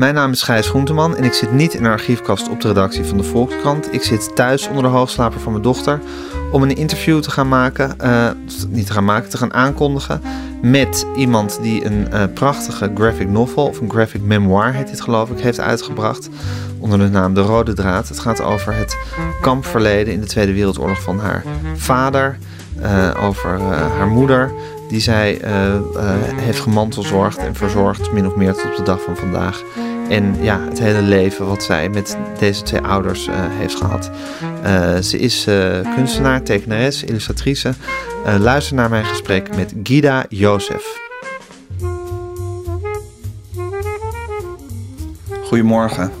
Mijn naam is Gijs Groenteman en ik zit niet in een archiefkast op de redactie van de Volkskrant. Ik zit thuis onder de hoogslaper van mijn dochter om een interview te gaan maken, uh, niet te gaan maken, te gaan aankondigen met iemand die een uh, prachtige graphic novel, of een graphic memoir heet dit geloof ik, heeft uitgebracht onder de naam De Rode Draad. Het gaat over het kampverleden in de Tweede Wereldoorlog van haar vader, uh, over haar moeder, die zij heeft gemantelzorgd en verzorgd, min of meer tot op de dag van vandaag. En ja, het hele leven wat zij met deze twee ouders uh, heeft gehad. ze is kunstenaar, tekenares, illustratrice. luister naar mijn gesprek met Gida Jozef. Goedemorgen.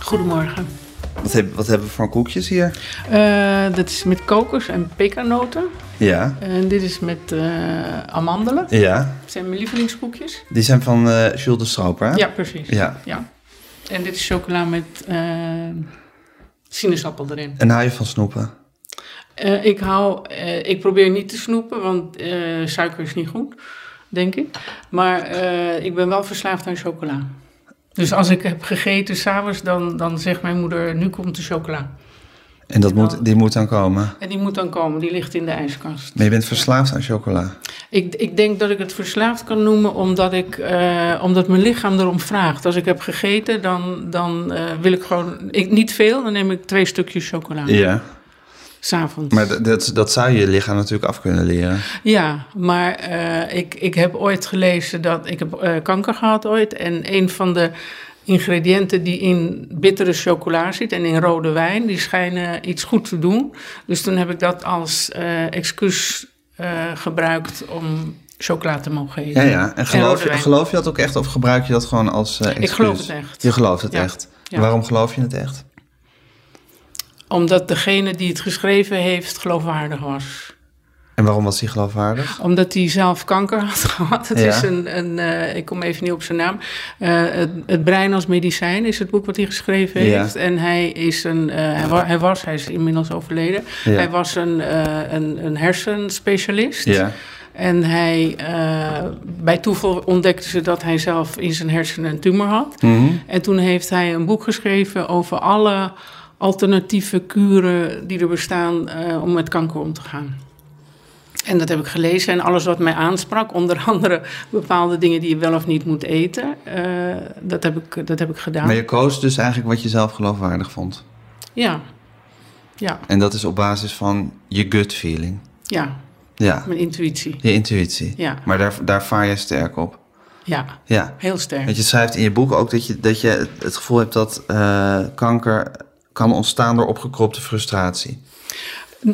Goedemorgen. Wat, heb, wat hebben we voor koekjes hier? Uh, dat is met kokos en pekanoten. Ja. En dit is met uh, amandelen. Ja. Dat zijn mijn lievelingskoekjes. Die zijn van uh, Jules de Stroper, hè? Ja, precies. Ja. ja. En dit is chocola met sinaasappel erin. En hou je van snoepen? ik hou... ik probeer niet te snoepen, want suiker is niet goed, denk ik. Maar ik ben wel verslaafd aan chocola. Dus als ik heb gegeten s'avonds, dan, dan zegt mijn moeder, nu komt de chocola. En dat moet, die moet dan komen? En die moet dan komen, die ligt in de ijskast. Maar je bent verslaafd aan chocola? Ik, ik denk dat ik het verslaafd kan noemen omdat, ik, uh, omdat mijn lichaam erom vraagt. Als ik heb gegeten, dan, dan uh, wil ik gewoon, ik, niet veel, dan neem ik twee stukjes chocola. Ja. S'avonds. Maar dat, dat zou je lichaam natuurlijk af kunnen leren. Ja, maar uh, ik, ik heb ooit gelezen dat ik heb uh, kanker gehad ooit. En een van de ingrediënten die in bittere chocola zit en in rode wijn, die schijnen iets goed te doen. Dus toen heb ik dat als uh, excuus gebruikt om chocola te mogen eten. Ja, ja. En geloof, en je, geloof je dat ook echt of gebruik je dat gewoon als excuus? Ik geloof het echt. Je gelooft het ja. echt. Ja. Waarom geloof je het echt? Omdat degene die het geschreven heeft geloofwaardig was. En waarom was hij geloofwaardig? Omdat hij zelf kanker had gehad. Het Ja. is een, een uh, ik kom even niet op zijn naam. Uh, het, het, brein als medicijn is het boek wat hij geschreven Ja. heeft. En hij is een, uh, hij, wa hij, was, hij is inmiddels overleden. Ja. Hij was een, een, een hersenspecialist. Ja. En hij, bij toeval ontdekte ze dat hij zelf in zijn hersenen een tumor had. Mhm. En toen heeft hij een boek geschreven over alle alternatieve kuren die er bestaan uh, om met kanker om te gaan. En dat heb ik gelezen en alles wat mij aansprak, onder andere bepaalde dingen die je wel of niet moet eten, uh, dat, heb ik, dat heb ik gedaan. Maar je koos dus eigenlijk wat je zelf geloofwaardig vond. Ja. ja. En dat is op basis van je gut feeling. Ja. Ja. Mijn intuïtie. Je intuïtie. Ja. Maar daar, daar vaar je sterk op. Ja. Ja. Heel sterk. Want je schrijft in je boek ook dat je, dat je het gevoel hebt dat uh, kanker kan ontstaan door opgekropte frustratie.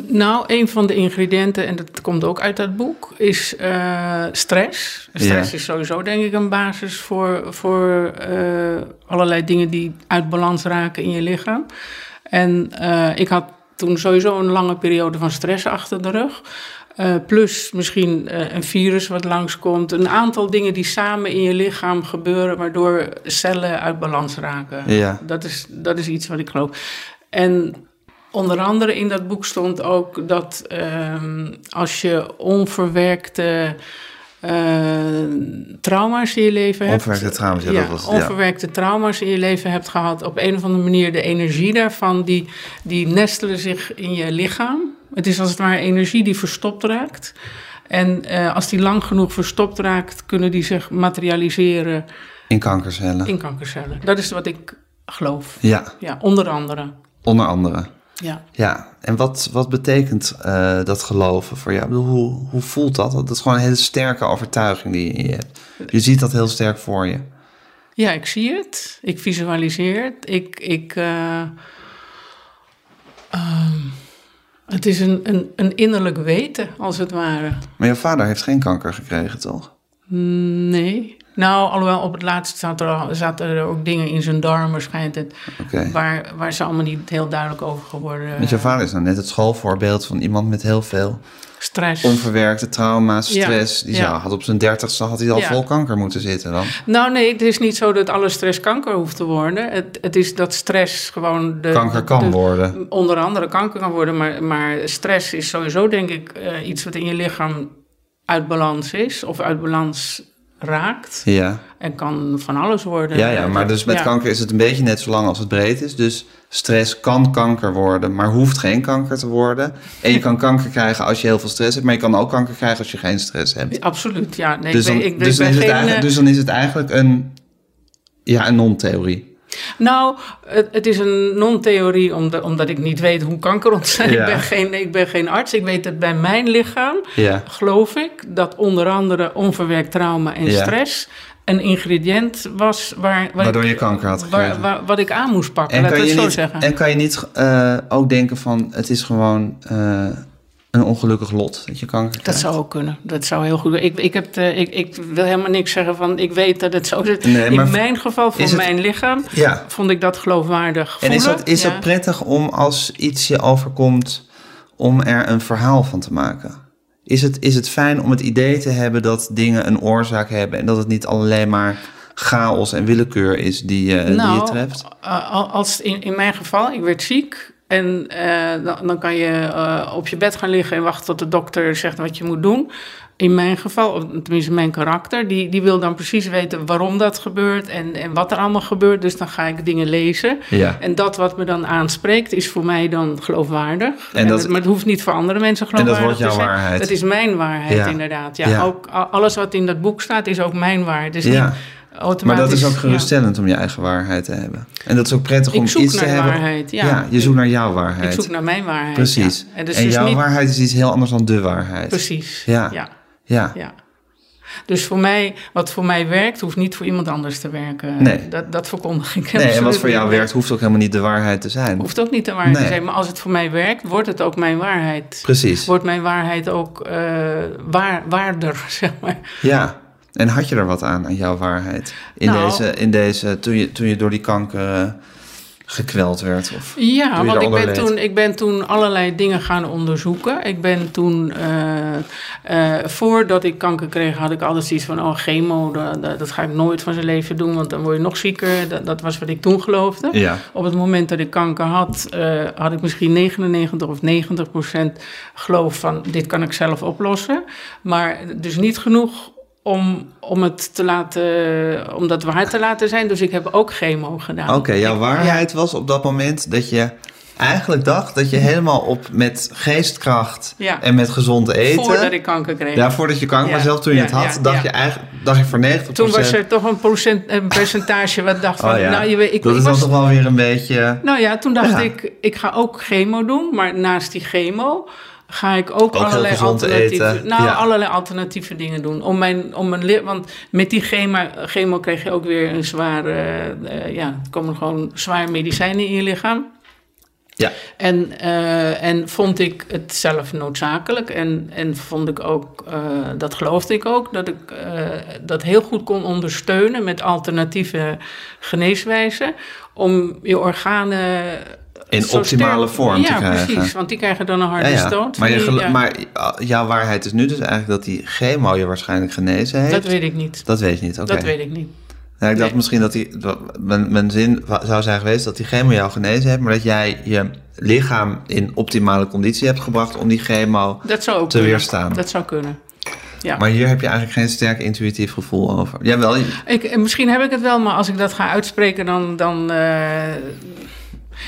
Nou, een van de ingrediënten, en dat komt ook uit dat boek, is uh, stress. Stress Ja. is sowieso, denk ik, een basis voor, voor uh, allerlei dingen die uit balans raken in je lichaam. En uh, ik had toen sowieso een lange periode van stress achter de rug. Uh, plus misschien uh, een virus wat langskomt. Een aantal dingen die samen in je lichaam gebeuren, waardoor cellen uit balans raken. Ja. Dat, is, dat is iets wat ik geloof. En onder andere in dat boek stond ook dat um, als je onverwerkte uh, trauma's in je leven hebt. Onverwerkte trauma's, ja, ja, dat was ja. Onverwerkte trauma's in je leven hebt gehad. Op een of andere manier de energie daarvan, die, die nestelen zich in je lichaam. Het is als het ware energie die verstopt raakt. En uh, als die lang genoeg verstopt raakt, kunnen die zich materialiseren. In kankercellen. In kankercellen. Dat is wat ik geloof. Ja. Ja, onder andere. Onder andere. Ja. Ja, en wat, wat betekent uh, dat geloven voor jou? Bedoel, hoe, hoe voelt dat? Dat is gewoon een hele sterke overtuiging die je hebt. Je ziet dat heel sterk voor je. Ja, ik zie het. Ik visualiseer het. Ik. ik uh, um, het is een, een, een innerlijk weten, als het ware. Maar je vader heeft geen kanker gekregen, toch? Nee. Nou, alhoewel op het laatst zaten er, zaten er ook dingen in zijn darmen, schijnt het. Okay. Waar, waar ze allemaal niet heel duidelijk over geworden. Met je vader is nou net het schoolvoorbeeld van iemand met heel veel stress. Onverwerkte trauma's, stress. Ja, Die ja. had op zijn dertigste had hij al Ja. vol kanker moeten zitten dan. Nou, nee, het is niet zo dat alle stress kanker hoeft te worden. Het, het is dat stress gewoon de. Kanker kan de- worden. Onder andere kanker kan worden, maar, maar stress is sowieso, denk ik, eh, iets wat in je lichaam uit balans is of uit balans raakt. Ja. En kan van alles worden. Ja, ja, maar dus met Ja. kanker is het een beetje net zo lang als het breed is. Dus stress kan kanker worden, maar hoeft geen kanker te worden. En je kan kanker krijgen als je heel veel stress hebt, maar je kan ook kanker krijgen als je geen stress hebt. Absoluut, ja. Nee, dus, ik dan, ik, dus, dan is het geen... eigenlijk, eh, dus dan is het eigenlijk een, ja, een non-theorie. Nou, het, het is een non-theorie omdat, omdat ik niet weet hoe kanker ontstaat. Ja. Ik, ben geen, ik ben geen arts. Ik weet dat bij mijn lichaam, Ja. geloof ik, dat onder andere onverwerkt trauma en Ja. stress een ingrediënt was waar, waar Waardoor ik, je kanker had waar, gekregen. waar- wat ik aan moest pakken. En laat ik het zo niet, zeggen. en kan je niet eh, ook denken van het is gewoon eh, een ongelukkig lot dat je kanker Dat krijgt? zou ook kunnen. Dat zou heel goed. Ik, ik, heb de, ik, ik wil helemaal niks zeggen van ik weet dat het zo zit. Nee, maar In mijn geval, het- mijn lichaam, Ja. vond ik dat geloofwaardig. En is voelen. dat, is Ja. dat prettig om als iets je overkomt, om er een verhaal van te maken? Is het, is het fijn om het idee te hebben dat dingen een oorzaak hebben en dat het niet alleen maar chaos en willekeur is die, je die je Nou, treft? al- als in, in mijn geval, ik werd ziek. En eh, dan, dan kan je eh, op je bed gaan liggen en wachten tot de dokter zegt wat je moet doen. In mijn geval, of tenminste mijn karakter, die, die wil dan precies weten waarom dat gebeurt en, en wat er allemaal gebeurt. Dus dan ga ik dingen lezen. Ja. En dat wat me dan aanspreekt, is voor mij dan geloofwaardig. En dat- maar het hoeft niet voor andere mensen En dat geloofwaardig wordt jouw te zijn. waarheid. Het is mijn waarheid, Ja. inderdaad. Ja, Ja. Ook, alles wat in dat boek staat, is ook mijn waarheid. Dus Ja. Maar dat is ook ja. geruststellend om je eigen waarheid te hebben. En dat is ook prettig om Ik zoek iets naar te hebben. waarheid, ja. je zoekt naar jouw waarheid. Ik zoek naar mijn waarheid. Precies. Ja. En, dus en dus jouw niet, waarheid is iets heel anders dan de waarheid. Precies. Ja. Ja. Ja. Dus voor mij, wat voor mij werkt, hoeft niet voor iemand anders te werken. Nee. Dat, dat verkondig ik Nee, en wat voor jou werkt, hoeft ook helemaal niet de waarheid te zijn. Hoeft ook niet de waarheid Nee. te zijn. Maar als het voor mij werkt, wordt het ook mijn waarheid. Precies. Wordt mijn waarheid ook eh, waar, waarder, zeg maar. Ja. En had je er wat aan, aan jouw waarheid? In Nou. deze, in deze toen, je, toen je door die kanker eh, gekweld werd? Of, Ja, want ik ben, leed. toen, ik ben toen allerlei dingen gaan onderzoeken. Ik ben toen, eh, eh, voordat ik kanker kreeg, had ik altijd zoiets van: oh, chemo, dat, dat, dat ga ik nooit van zijn leven doen, want dan word je nog zieker. Dat, dat was wat ik toen geloofde. Ja. Op het moment dat ik kanker had, eh, had ik misschien 99 of 90 procent geloof van: dit kan ik zelf oplossen. Maar dus niet genoeg. Om, om het te laten, om dat waar te laten zijn. Dus ik heb ook chemo gedaan. Oké, jouw Ik- waarheid was op dat moment dat je eigenlijk dacht dat je helemaal op met geestkracht Ja. en met gezond eten. Voordat ik kanker kreeg. Ja, voordat je kanker, Ja, maar zelfs toen je ja, het had, ja, dacht ja. je eigenlijk dacht je voor 90 Toen was er toch een, procent, een percentage wat dacht van... Oh ja, nou, je weet, ik, dat ik is dan was, toch wel weer een beetje... Nou ja, toen dacht Ja. ik, ik ga ook chemo doen. Maar naast die chemo ga ik ook, allerlei alternatieve... Nou, ja. allerlei alternatieve dingen doen. Om mijn, om mijn want met die chemo, chemo kreeg je ook weer een zware... eh, ja, er komen gewoon zware medicijnen in je lichaam. Ja, En, eh, en vond ik het zelf noodzakelijk. En, en vond ik ook, eh, dat geloofde ik ook, dat ik dat heel goed kon ondersteunen met alternatieve geneeswijzen. Om je organen. In zo optimale sterk- vorm te ja, krijgen. precies, want die krijgen dan een ja, harde ja. stoot. Maar, je Die- gelo- ja, maar uh, jouw waarheid is nu dus eigenlijk dat die chemo je waarschijnlijk genezen heeft. dat weet ik niet. Dat weet je niet, oké. Dat weet ik niet. Nou, ik dacht Nee. misschien dat die, mijn, mijn zin zou zijn geweest dat die chemo jou genezen heeft, maar dat jij je lichaam in optimale conditie hebt gebracht om die chemo. Dat zou ook Te kunnen. weerstaan. Dat zou kunnen. Ja. Maar hier heb je eigenlijk geen sterk intuïtief gevoel over. Jawel, Ik, misschien heb ik het wel, maar als ik dat ga uitspreken, dan. dan eh,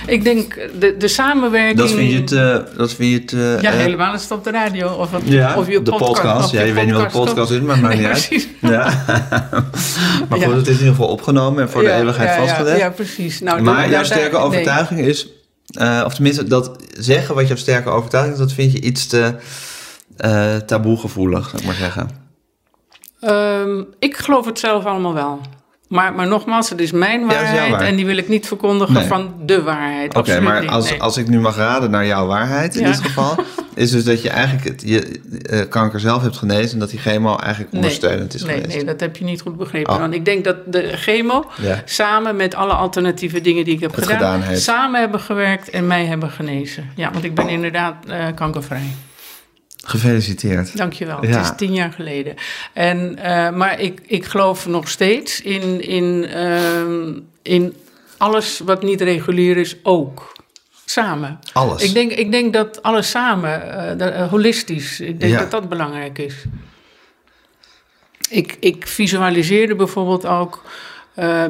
ik denk de, de samenwerking. dat vind je te. Dat vind je te Ja, eh, helemaal is het op de radio. Of, het, Ja, of je de podcast. of Ja, je weet niet wat de podcast is, maar het maakt Nee, niet uit. precies. Ja. maar goed, het is in ieder geval opgenomen en voor de eeuwigheid vastgelegd. Ja, precies. Nou, maar jouw sterke daar- nee. overtuiging is, eh, of tenminste dat zeggen wat jouw sterke overtuiging is, dat vind je iets te eh taboegevoelig, zou ik maar zeggen. Ehm, ik geloof het zelf allemaal wel. Maar, maar nogmaals, het is mijn is waarheid en die wil ik niet verkondigen Nee. van de waarheid. Oké, maar als, nee. als ik nu mag raden naar jouw waarheid in Ja. dit geval, is dus dat je eigenlijk het, je eh, kanker zelf hebt genezen en dat die chemo eigenlijk Nee. ondersteunend is nee, geweest. nee, dat heb je niet goed begrepen. Oh. Want ik denk dat de chemo Ja. samen met alle alternatieve dingen die ik heb Het gedaan, samen hebben gewerkt en mij hebben genezen. Ja, want ik ben inderdaad eh, kankervrij. Gefeliciteerd. Dankjewel. Ja. Het is tien jaar geleden. En, eh, maar ik, ik geloof nog steeds in, in, ehm, in alles wat niet regulier is ook. Samen. Alles. Ik denk, ik denk dat alles samen, dat, eh, holistisch, ik denk Ja. dat dat belangrijk is. ik, ik visualiseerde bijvoorbeeld ook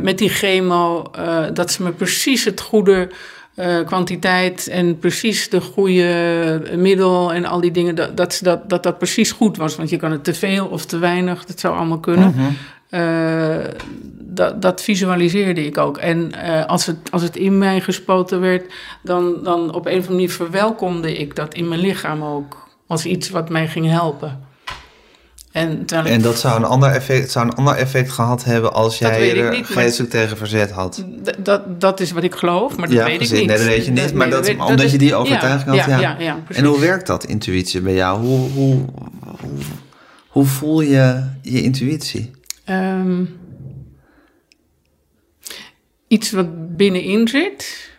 met die chemo dat ze me precies het goede eh, kwantiteit en precies de goede middel en al die dingen, dat dat, dat, dat dat precies goed was. Want je kan het te veel of te weinig, dat zou allemaal kunnen. Eh, dat, dat visualiseerde ik ook. En eh, als, het, als het in mij gespoten werd, dan, dan op een of andere manier verwelkomde ik dat in mijn lichaam ook. Als iets wat mij ging helpen. En, terwijl ik En dat zou een ander effect, zou een ander effect gehad hebben als Dat jij er niet, vreselijk tegen verzet had. D- Dat, dat is wat ik geloof, maar dat Ja, weet precies. ik niet. Nee, dat weet je niet, maar dat- weet- omdat je die overtuiging ja, had, ja. Ja. En hoe werkt dat, intuïtie, bij jou? Hoe, hoe, hoe, hoe voel je je intuïtie? Ehm, iets wat binnenin zit.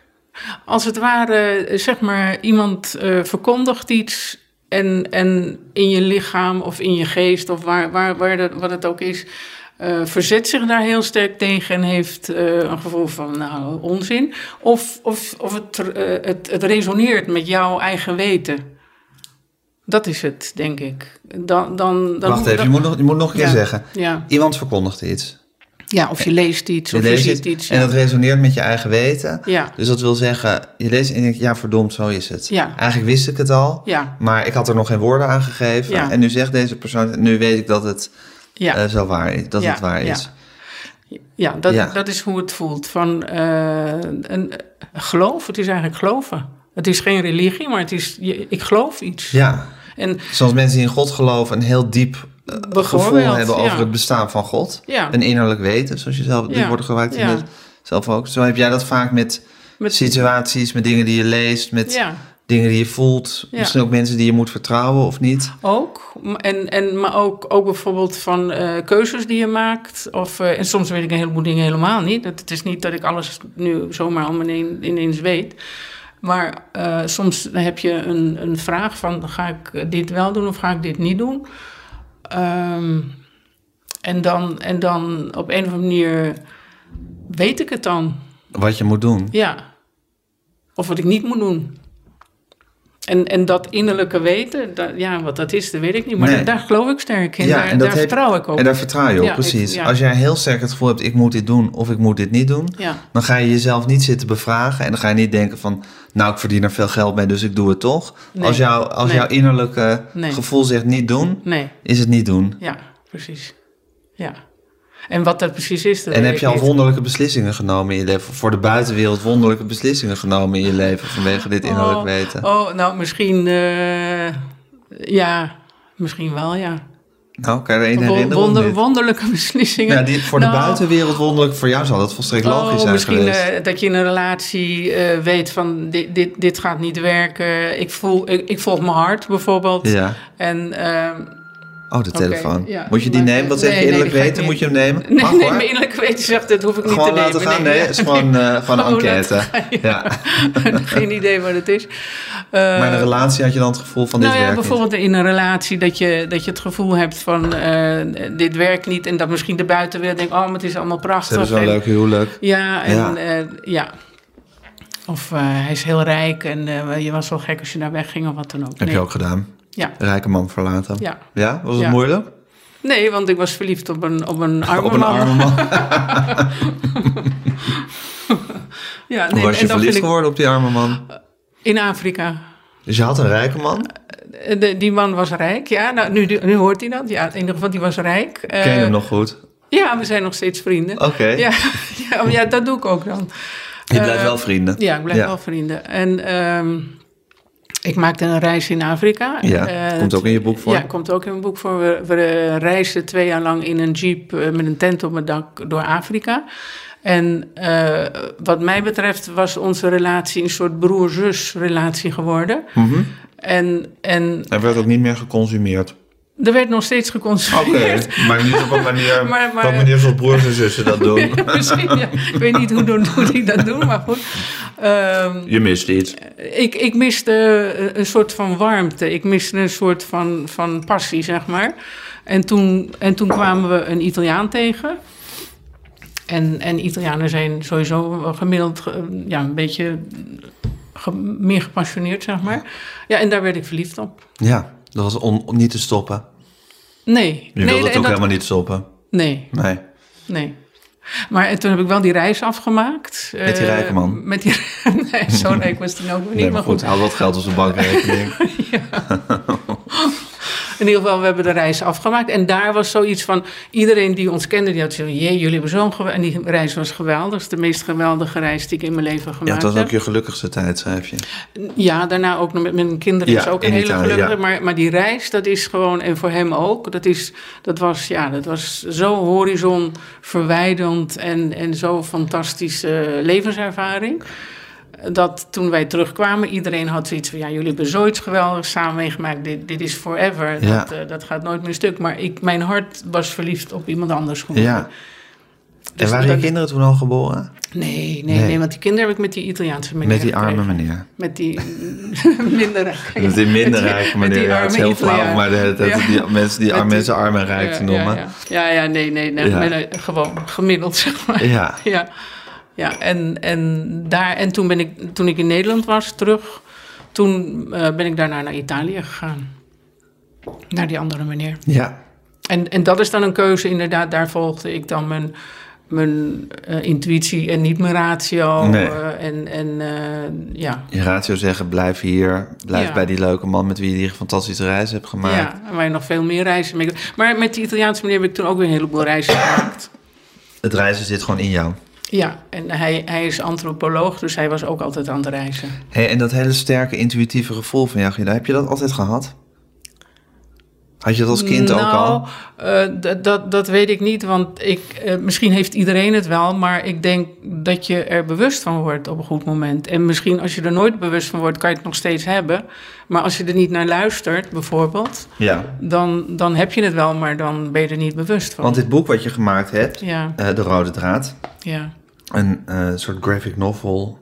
Als het ware, zeg maar, iemand eh, verkondigt iets en, en in je lichaam of in je geest of waar, waar, waar dat, wat het ook is, eh, verzet zich daar heel sterk tegen en heeft eh, een gevoel van nou, onzin. Of, of, of het, eh, het, het resoneert met jouw eigen weten. Dat is het, denk ik. Dan, dan, dan, Wacht even, dan- je moet nog, je moet nog een keer Ja. zeggen. Ja. Iemand verkondigt iets. Ja, of je leest iets, of je ziet iets. en ja. dat resoneert met je eigen weten. Ja. Dus dat wil zeggen, je leest en je denkt, ja verdomd, zo is het. Ja. Eigenlijk wist ik het al, Ja. maar ik had er nog geen woorden aan gegeven. Ja. En nu zegt deze persoon, nu weet ik dat het Ja. eh, zo waar is. Dat het waar is. Ja, dat, Ja. dat is hoe het voelt. Van eh, een, geloof, het is eigenlijk geloven. Het is geen religie, maar het is, je- ik geloof iets. Ja, En zoals mensen die in God geloven een heel diep gevoel Bijvoorbeeld, hebben over ja. het bestaan van God. Ja. Een innerlijk weten, zoals je zelf, die Ja, woorden gebruikt in zelf ook. Zo heb jij dat vaak met, met, situaties, met dingen die je leest, met dingen die je voelt. Misschien ook mensen die je moet vertrouwen of niet. ook. En, en, maar ook, ook bijvoorbeeld van eh, keuzes die je maakt. Of, eh, en soms weet ik een heleboel dingen helemaal niet. Het, het is niet dat ik alles nu zomaar ineen- ineens weet. Maar eh, soms heb je een, een vraag van... ga ik dit wel doen of ga ik dit niet doen? Ehm, en, dan, en dan op een of andere manier weet ik het dan. Wat je moet doen. Ja. Of wat ik niet moet doen. En, en dat innerlijke weten, dat, ja, wat dat is, dat weet ik niet. Maar Nee. daar, daar geloof ik sterk in. Ja, daar en daar vertrouw ik op. En daar vertrouw je op, Ja, ik- precies. ja. Als jij heel sterk het gevoel hebt, ik moet dit doen of ik moet dit niet doen, dan ga je jezelf niet zitten bevragen en dan ga je niet denken van, nou ik verdien er veel geld mee, dus ik doe het toch. Nee. Als, jou, als Nee. jouw innerlijke gevoel zegt niet doen, is het niet doen. ja, precies. Ja. En wat dat precies is, dat En heb je al wonderlijke beslissingen genomen in je leven? Voor de buitenwereld wonderlijke beslissingen genomen in je leven vanwege dit innerlijk oh, weten? Oh, nou, misschien, eh, ja, misschien wel, ja. Nou, kan je er één herinneren wonder- wonderlijke beslissingen. Ja, die, voor de Nou, buitenwereld wonderlijk, voor jou zal dat volstrekt logisch Oh, zijn misschien geweest. eh, dat je in een relatie eh, weet van dit, dit, dit gaat niet werken. Ik, voel, ik, ik volg mijn hart bijvoorbeeld. ja. En ehm, Oh, de telefoon. ja, Moet je die maar- nemen? Wat nee, zeg je innerlijk weten? Moet je hem nemen? nee, Mag nee, mijn innerlijke weten zegt dat hoef ik niet te nemen. laten gaan? Nee, het is gewoon, eh, gewoon een Oh, enquête. Ja. Geen idee wat het is. Eh, Maar in een relatie had je dan het gevoel van dit nou ja, werkt niet. bijvoorbeeld in een relatie dat je, dat je het gevoel hebt van eh, dit werkt niet. En dat misschien de buitenwereld denkt, oh, maar het is allemaal Ze prachtig. hebben zo'n En- leuk huwelijk. Ja, en Ja. Of hij is heel rijk en je was wel gek als je daar wegging of wat dan ook. Heb je ook gedaan. Ja, Rijke man verlaten. ja. Ja? Was het Ja. moeilijk? Nee, want ik was verliefd op een, op een arme Op een man. arme man. Ja, Hoe nee, was en je verliefd ik- geworden op die arme man? In Afrika. Dus je had een rijke man? Eh, De, die man was rijk, ja. Nou, nu, nu hoort hij dat. Ja, in ieder geval, die was rijk. Ken je Eh, hem nog goed? Ja, we zijn nog steeds vrienden. Oké. Ja, ja, maar ja, dat doe ik ook dan. Je blijft Eh, wel vrienden. Ja, ik blijf Ja. wel vrienden. En ehm, ik maakte een reis in Afrika. Ja, Eh, komt ook in je boek voor. Ja, komt ook in mijn boek voor. We, we reisden twee jaar lang in een jeep eh, met een tent op het dak door Afrika. En eh, wat mij betreft was onze relatie een soort broer-zus relatie geworden. Mhm. En, en Hij werd ook niet meer geconsumeerd. Er werd nog steeds Oké, geconsumeerd. maar niet op een manier, Maar- maar- op een manier zoals broers en zussen dat doen. Misschien, ja. Ik weet niet hoe, doen- hoe die dat doen, maar goed. Ehm, Je mist iets. ik, ik miste eh, een soort van warmte. Ik miste een soort van, van passie, zeg maar. En toen, en toen kwamen we een Italiaan tegen. En, en Italianen zijn sowieso gemiddeld ge- ja, een beetje ge- meer gepassioneerd, zeg maar. Ja, en daar werd ik verliefd op. Ja, dat was om niet te stoppen. Nee. Je nee, wilde het ook dat- helemaal niet stoppen. Nee, Nee. nee. Maar en toen heb ik wel die reis afgemaakt. Met die Eh, rijke man? Met die, nee, zo rijk was die ook niet. Nee, maar goed, had wat geld op zijn bankrekening. In ieder geval, we hebben de reis afgemaakt. En daar was zoiets van... Iedereen die ons kende, die had zo... Jee, jullie hebben zo'n. En die reis was geweldig. Dat is de meest geweldige reis die ik in mijn leven gemaakt ja, het was heb. ook je gelukkigste tijd, schrijf je. Ja, daarna ook nog met mijn kinderen Ja, is ook een hele Italië, gelukkige. ja. Maar, maar die reis, dat is gewoon, en voor hem ook, dat, is, dat, was, ja, dat was zo horizon verwijdend en, en zo fantastische levenservaring. Dat toen wij terugkwamen, iedereen had zoiets van... ja, jullie hebben zoiets geweldigs samen meegemaakt. Dit, dit is forever. Ja. Dat, eh, dat gaat nooit meer stuk. Maar ik, mijn hart was verliefd op iemand anders geworden. Ja. Dus en waren je kinderen toen al geboren? Nee, nee, Nee. nee, want die kinderen heb ik met die Italiaanse meneer Met die arme gekregen. meneer. Met die minder rijke. Met die minder rijke meneer. Ja, het is heel flauw, maar de Ja. die mensen die arme mensen arm en rijk te noemen. Ja, ja, nee, nee, nee, gewoon gemiddeld, zeg maar. Ja. Ja, ja en, en, daar, en toen, ben ik, toen ik in Nederland was, terug, toen eh, ben ik daarna naar Italië gegaan. Naar die andere meneer. Ja. En, en dat is dan een keuze, inderdaad, daar volgde ik dan mijn, mijn eh, intuïtie en niet mijn ratio. Nee. eh, en en eh, ja. Je ratio zeggen, blijf hier. Blijf Ja. bij die leuke man met wie je die fantastische reis hebt gemaakt. Ja, en waar je nog veel meer reizen mee Maar met die Italiaanse meneer heb ik toen ook weer een heleboel reizen gemaakt. Het reizen zit gewoon in jou. Ja, en hij, hij is antropoloog, dus hij was ook altijd aan het reizen. Hey, en dat hele sterke intuïtieve gevoel van jou, heb je dat altijd gehad? Had je dat als kind ook al? Nou, eh, d- dat, dat weet ik niet, want ik, eh, misschien heeft iedereen het wel, maar ik denk dat je er bewust van wordt op een goed moment. En misschien als je er nooit bewust van wordt, kan je het nog steeds hebben. Maar als je er niet naar luistert, bijvoorbeeld, Ja. dan, dan heb je het wel, maar dan ben je er niet bewust van. Want dit boek wat je gemaakt hebt, Ja, eh, De Rode Draad, ja, een eh, soort graphic novel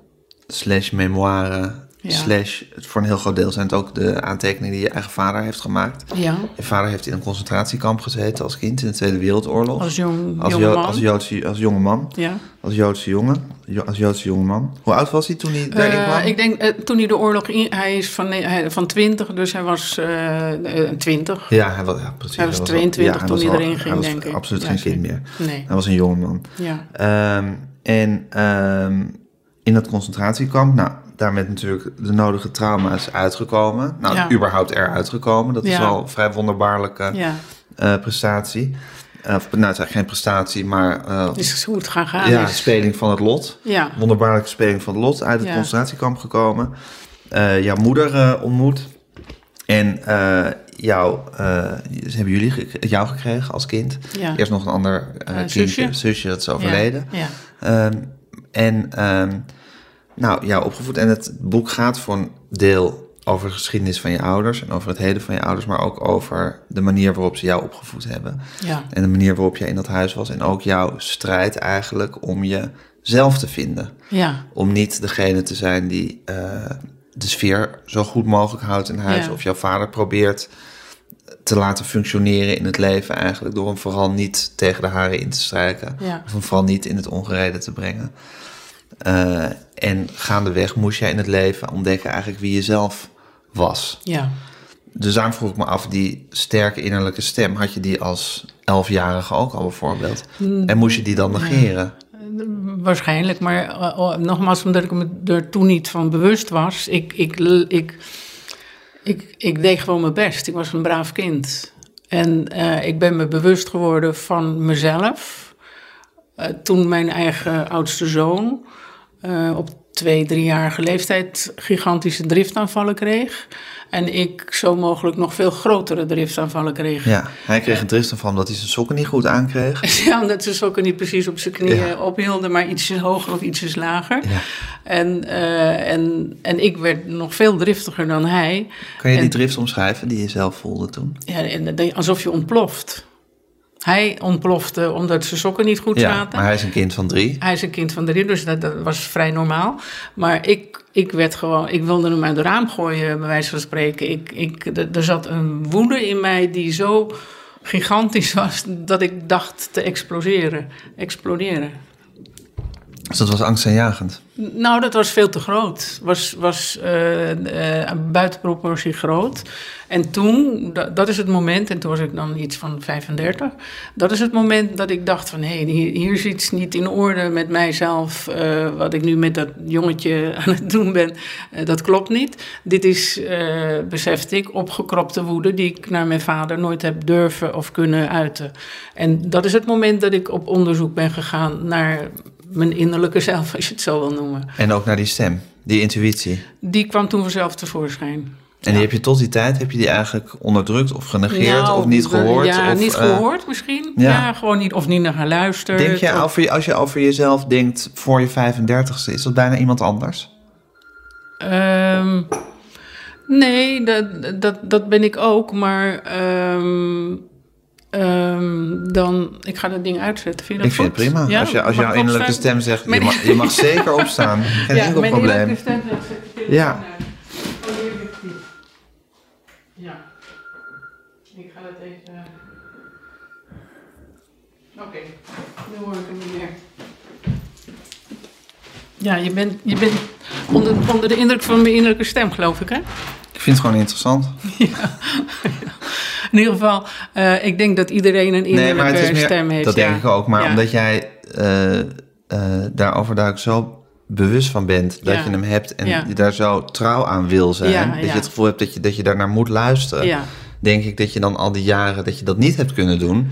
slash memoire Ja. slash, voor een heel groot deel zijn het ook de aantekeningen die je eigen vader heeft gemaakt. ja. Je vader heeft in een concentratiekamp gezeten als kind in de Tweede Wereldoorlog. Als jong, als, jonge Jo- man. als, Joodse, als jonge man. ja. Als Joodse jongen. Jo- Als Joodse jonge man. Hoe oud was hij toen hij daarin Eh, kwam? ik denk, eh, toen hij de oorlog in... Hij is van, hij- van 20, dus hij was eh, 20. Ja, hij was, ja, precies. Hij was al- 22 toen was hij erin ging, denk ik. absoluut Ja, geen kind meer. Nee, Hij was een jonge man. ja. Ehm, en ehm, in dat concentratiekamp, nou, daar met natuurlijk de nodige trauma's uitgekomen. Nou, Ja. überhaupt eruit gekomen. Dat is al een vrij wonderbaarlijke ja. eh, prestatie. Eh, of, nou, het is eigenlijk geen prestatie, maar Het is hoe het gaan gaan ja, is. speling van het lot. Ja, Wonderbaarlijke speling van het lot. Uit het concentratiekamp gekomen. Jouw moeder ontmoet. En jou, eh, ze hebben jullie ge- jou gekregen als kind. ja. Eerst nog een ander eh, Een kindje, zusje. zusje, dat is overleden. Ja, ja. Ehm, en ehm, nou, jou opgevoed. En het boek gaat voor een deel over de geschiedenis van je ouders en over het heden van je ouders, maar ook over de manier waarop ze jou opgevoed hebben. ja. En de manier waarop jij in dat huis was. En ook jouw strijd eigenlijk om jezelf te vinden. ja. Om niet degene te zijn die eh, de sfeer zo goed mogelijk houdt in huis. Ja. Of jouw vader probeert te laten functioneren in het leven eigenlijk. Door hem vooral niet tegen de haren in te strijken. Ja. Of hem vooral niet in het ongereden te brengen. Eh, en gaandeweg moest jij in het leven ontdekken eigenlijk wie je zelf was. ja. Dus daarom vroeg ik me af, die sterke innerlijke stem, had je die als elfjarige ook al bijvoorbeeld? En moest je die dan negeren? Waarschijnlijk, maar eh, oh, nogmaals, omdat ik me er toen niet van bewust was. Ik, ik, ik, ik, ik deed gewoon mijn best. Ik was een braaf kind. En eh, ik ben me bewust geworden van mezelf. Eh, toen mijn eigen oudste zoon op twee, driejarige leeftijd gigantische driftaanvallen kreeg. En ik zo mogelijk nog veel grotere driftaanvallen kreeg. Ja, hij kreeg een dristaanval omdat hij zijn sokken niet goed aankreeg. Ja, omdat ze sokken niet precies op zijn knieën Ja. ophielden, maar ietsjes hoger of ietsjes lager. Ja. En, eh, en, en ik werd nog veel driftiger dan hij. Kan je die drift omschrijven die je zelf voelde toen? Ja, en dat- alsof je ontploft. Hij ontplofte omdat zijn sokken niet goed Ja, zaten. maar hij is een kind van drie. Hij is een kind van drie, dus dat, dat was vrij normaal. Maar ik, ik werd gewoon, ik wilde hem uit het raam gooien, bij wijze van spreken. Ik, ik, er- er zat een woede in mij die zo gigantisch was dat ik dacht te exploderen. exploderen. Dus dat was angstaanjagend. Nou, dat was veel te groot. Was, was uh, uh, buiten proportie groot. En toen, dat, is het moment, en toen was ik dan iets van 35. Dat is het moment dat ik dacht van, hé, hey, hier, hier is iets niet in orde met mijzelf. Uh, wat ik nu met dat jongetje aan het doen ben, dat klopt niet. Dit is, besefte ik, opgekropte woede die ik naar mijn vader nooit heb durven of kunnen uiten. En dat is het moment dat ik op onderzoek ben gegaan naar mijn innerlijke zelf, als je het zo wil noemen. En ook naar die stem, die intuïtie. Die kwam toen vanzelf tevoorschijn. En die heb je tot die tijd, heb je die eigenlijk onderdrukt of genegeerd nou, of niet gehoord? Ja, of, niet uh, gehoord misschien. Ja. ja. gewoon niet, of niet naar geluisterd. Denk je, of... over, als je over jezelf denkt voor je 35ste, is dat bijna iemand anders? Um, nee, dat, dat, dat ben ik ook, maar... Um, Um, dan, ik ga dat ding uitzetten. Vind je dat ik vind het prima. Ja? Als, je, als jouw innerlijke stem zegt, je mag, je mag zeker opstaan. Geen ja, enkel probleem. innerlijke stem zegt, Ja. Oh. Ja. Ik ga het even... Oké, nu hoor ik hem niet meer. Ja, je bent, je bent onder, onder de indruk van mijn innerlijke stem, geloof ik, hè? Ik vind het gewoon interessant. Ja. In ieder geval, uh, ik denk dat iedereen een innerlijke nee, meer, stem heeft. Dat ja. denk ik ook. Maar Ja. omdat jij uh, uh, daarover duidelijk zo bewust van bent dat Ja. je hem hebt en je daar zo trouw aan wil zijn, dat je het gevoel hebt dat je, dat je daarnaar moet luisteren, Ja. denk ik dat je dan al die jaren dat je dat niet hebt kunnen doen.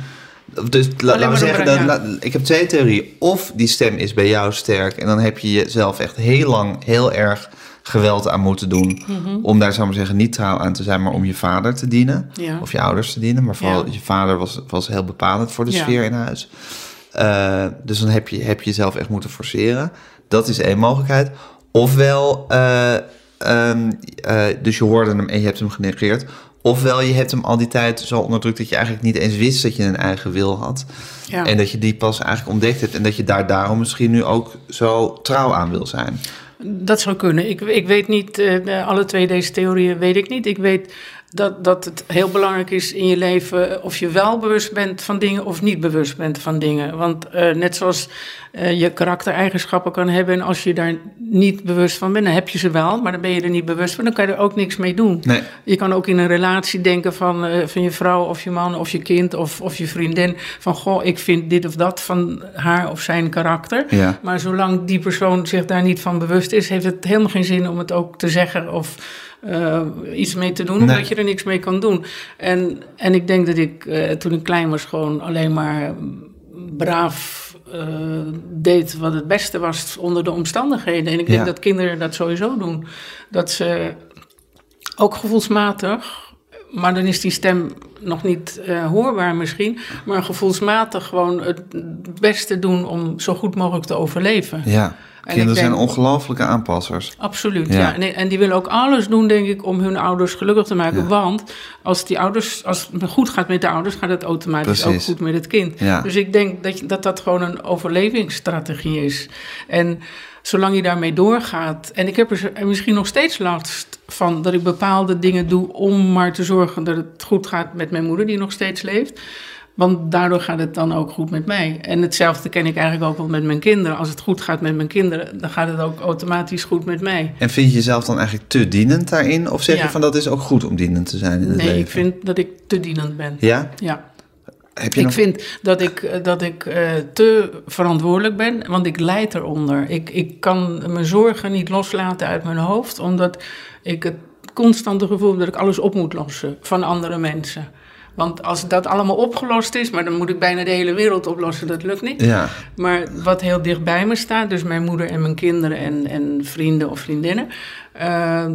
Dus la- laten we zeggen, dat, la- ik heb twee theorieën. Of die stem is bij jou sterk en dan heb je jezelf echt heel lang heel erg geweld aan moeten doen. Mhm. Om daar, zou maar zeggen, niet trouw aan te zijn, maar om je vader te dienen. Ja. Of je ouders te dienen. Maar vooral Ja. je vader was, was heel bepalend voor de Ja. sfeer in huis. Eh, dus dan heb je, heb je jezelf echt moeten forceren. Dat is één mogelijkheid. Ofwel, eh, ehm, eh, dus je hoorde hem en je hebt hem genegeerd. Ofwel, je hebt hem al die tijd zo onderdrukt dat je eigenlijk niet eens wist dat je een eigen wil had. Ja. En dat je die pas eigenlijk ontdekt hebt. En dat je daar daarom misschien nu ook zo trouw aan wil zijn. Dat zou kunnen. Ik, ik weet niet, eh, alle twee deze theorieën weet ik niet. Ik weet dat, dat het heel belangrijk is in je leven of je wel bewust bent van dingen of niet bewust bent van dingen. Want eh, net zoals eh, je karaktereigenschappen kan hebben en als je daar niet bewust van bent, dan heb je ze wel, maar dan ben je er niet bewust van, dan kan je er ook niks mee doen. Nee. Je kan ook in een relatie denken van, eh, van je vrouw of je man of je kind of, of je vriendin. Van goh, ik vind dit of dat van haar of zijn karakter. Ja. Maar zolang die persoon zich daar niet van bewust is, heeft het helemaal geen zin om het ook te zeggen of eh, iets mee te doen, omdat Nee. je er niks mee kan doen. En, en ik denk dat ik eh, toen ik klein was gewoon alleen maar mm, braaf eh, deed wat het beste was onder de omstandigheden. En ik denk Ja. dat kinderen dat sowieso doen. Dat ze ook gevoelsmatig, maar dan is die stem nog niet eh, hoorbaar misschien, maar gevoelsmatig gewoon het beste doen om zo goed mogelijk te overleven. Ja. En Kinderen zijn ongelofelijke aanpassers. Absoluut, Ja. ja. En, en die willen ook alles doen, denk ik, om hun ouders gelukkig te maken. Ja. Want als, die ouders, als het goed gaat met de ouders, gaat het automatisch Precies. ook goed met het kind. Ja. Dus ik denk dat, dat dat gewoon een overlevingsstrategie is. En zolang je daarmee doorgaat. En ik heb er misschien nog steeds last van dat ik bepaalde dingen doe om maar te zorgen dat het goed gaat met mijn moeder, die nog steeds leeft. Want daardoor gaat het dan ook goed met mij. En hetzelfde ken ik eigenlijk ook wel met mijn kinderen. Als het goed gaat met mijn kinderen, dan gaat het ook automatisch goed met mij. En vind je jezelf dan eigenlijk te dienend daarin? Of zeg je van dat is ook goed om dienend te zijn in het Nee, leven? ik vind dat ik te dienend ben. Ja? Ja. Heb je Ik nog... vind dat ik, eh, dat ik eh, te verantwoordelijk ben, want ik leid eronder. Ik, ik kan mijn zorgen niet loslaten uit mijn hoofd, omdat ik het constante gevoel heb dat ik alles op moet lossen van andere mensen. Want als dat allemaal opgelost is, maar dan moet ik bijna de hele wereld oplossen, dat lukt niet. Ja, Maar wat heel dicht bij me staat, dus mijn moeder en mijn kinderen en, en vrienden of vriendinnen. eh,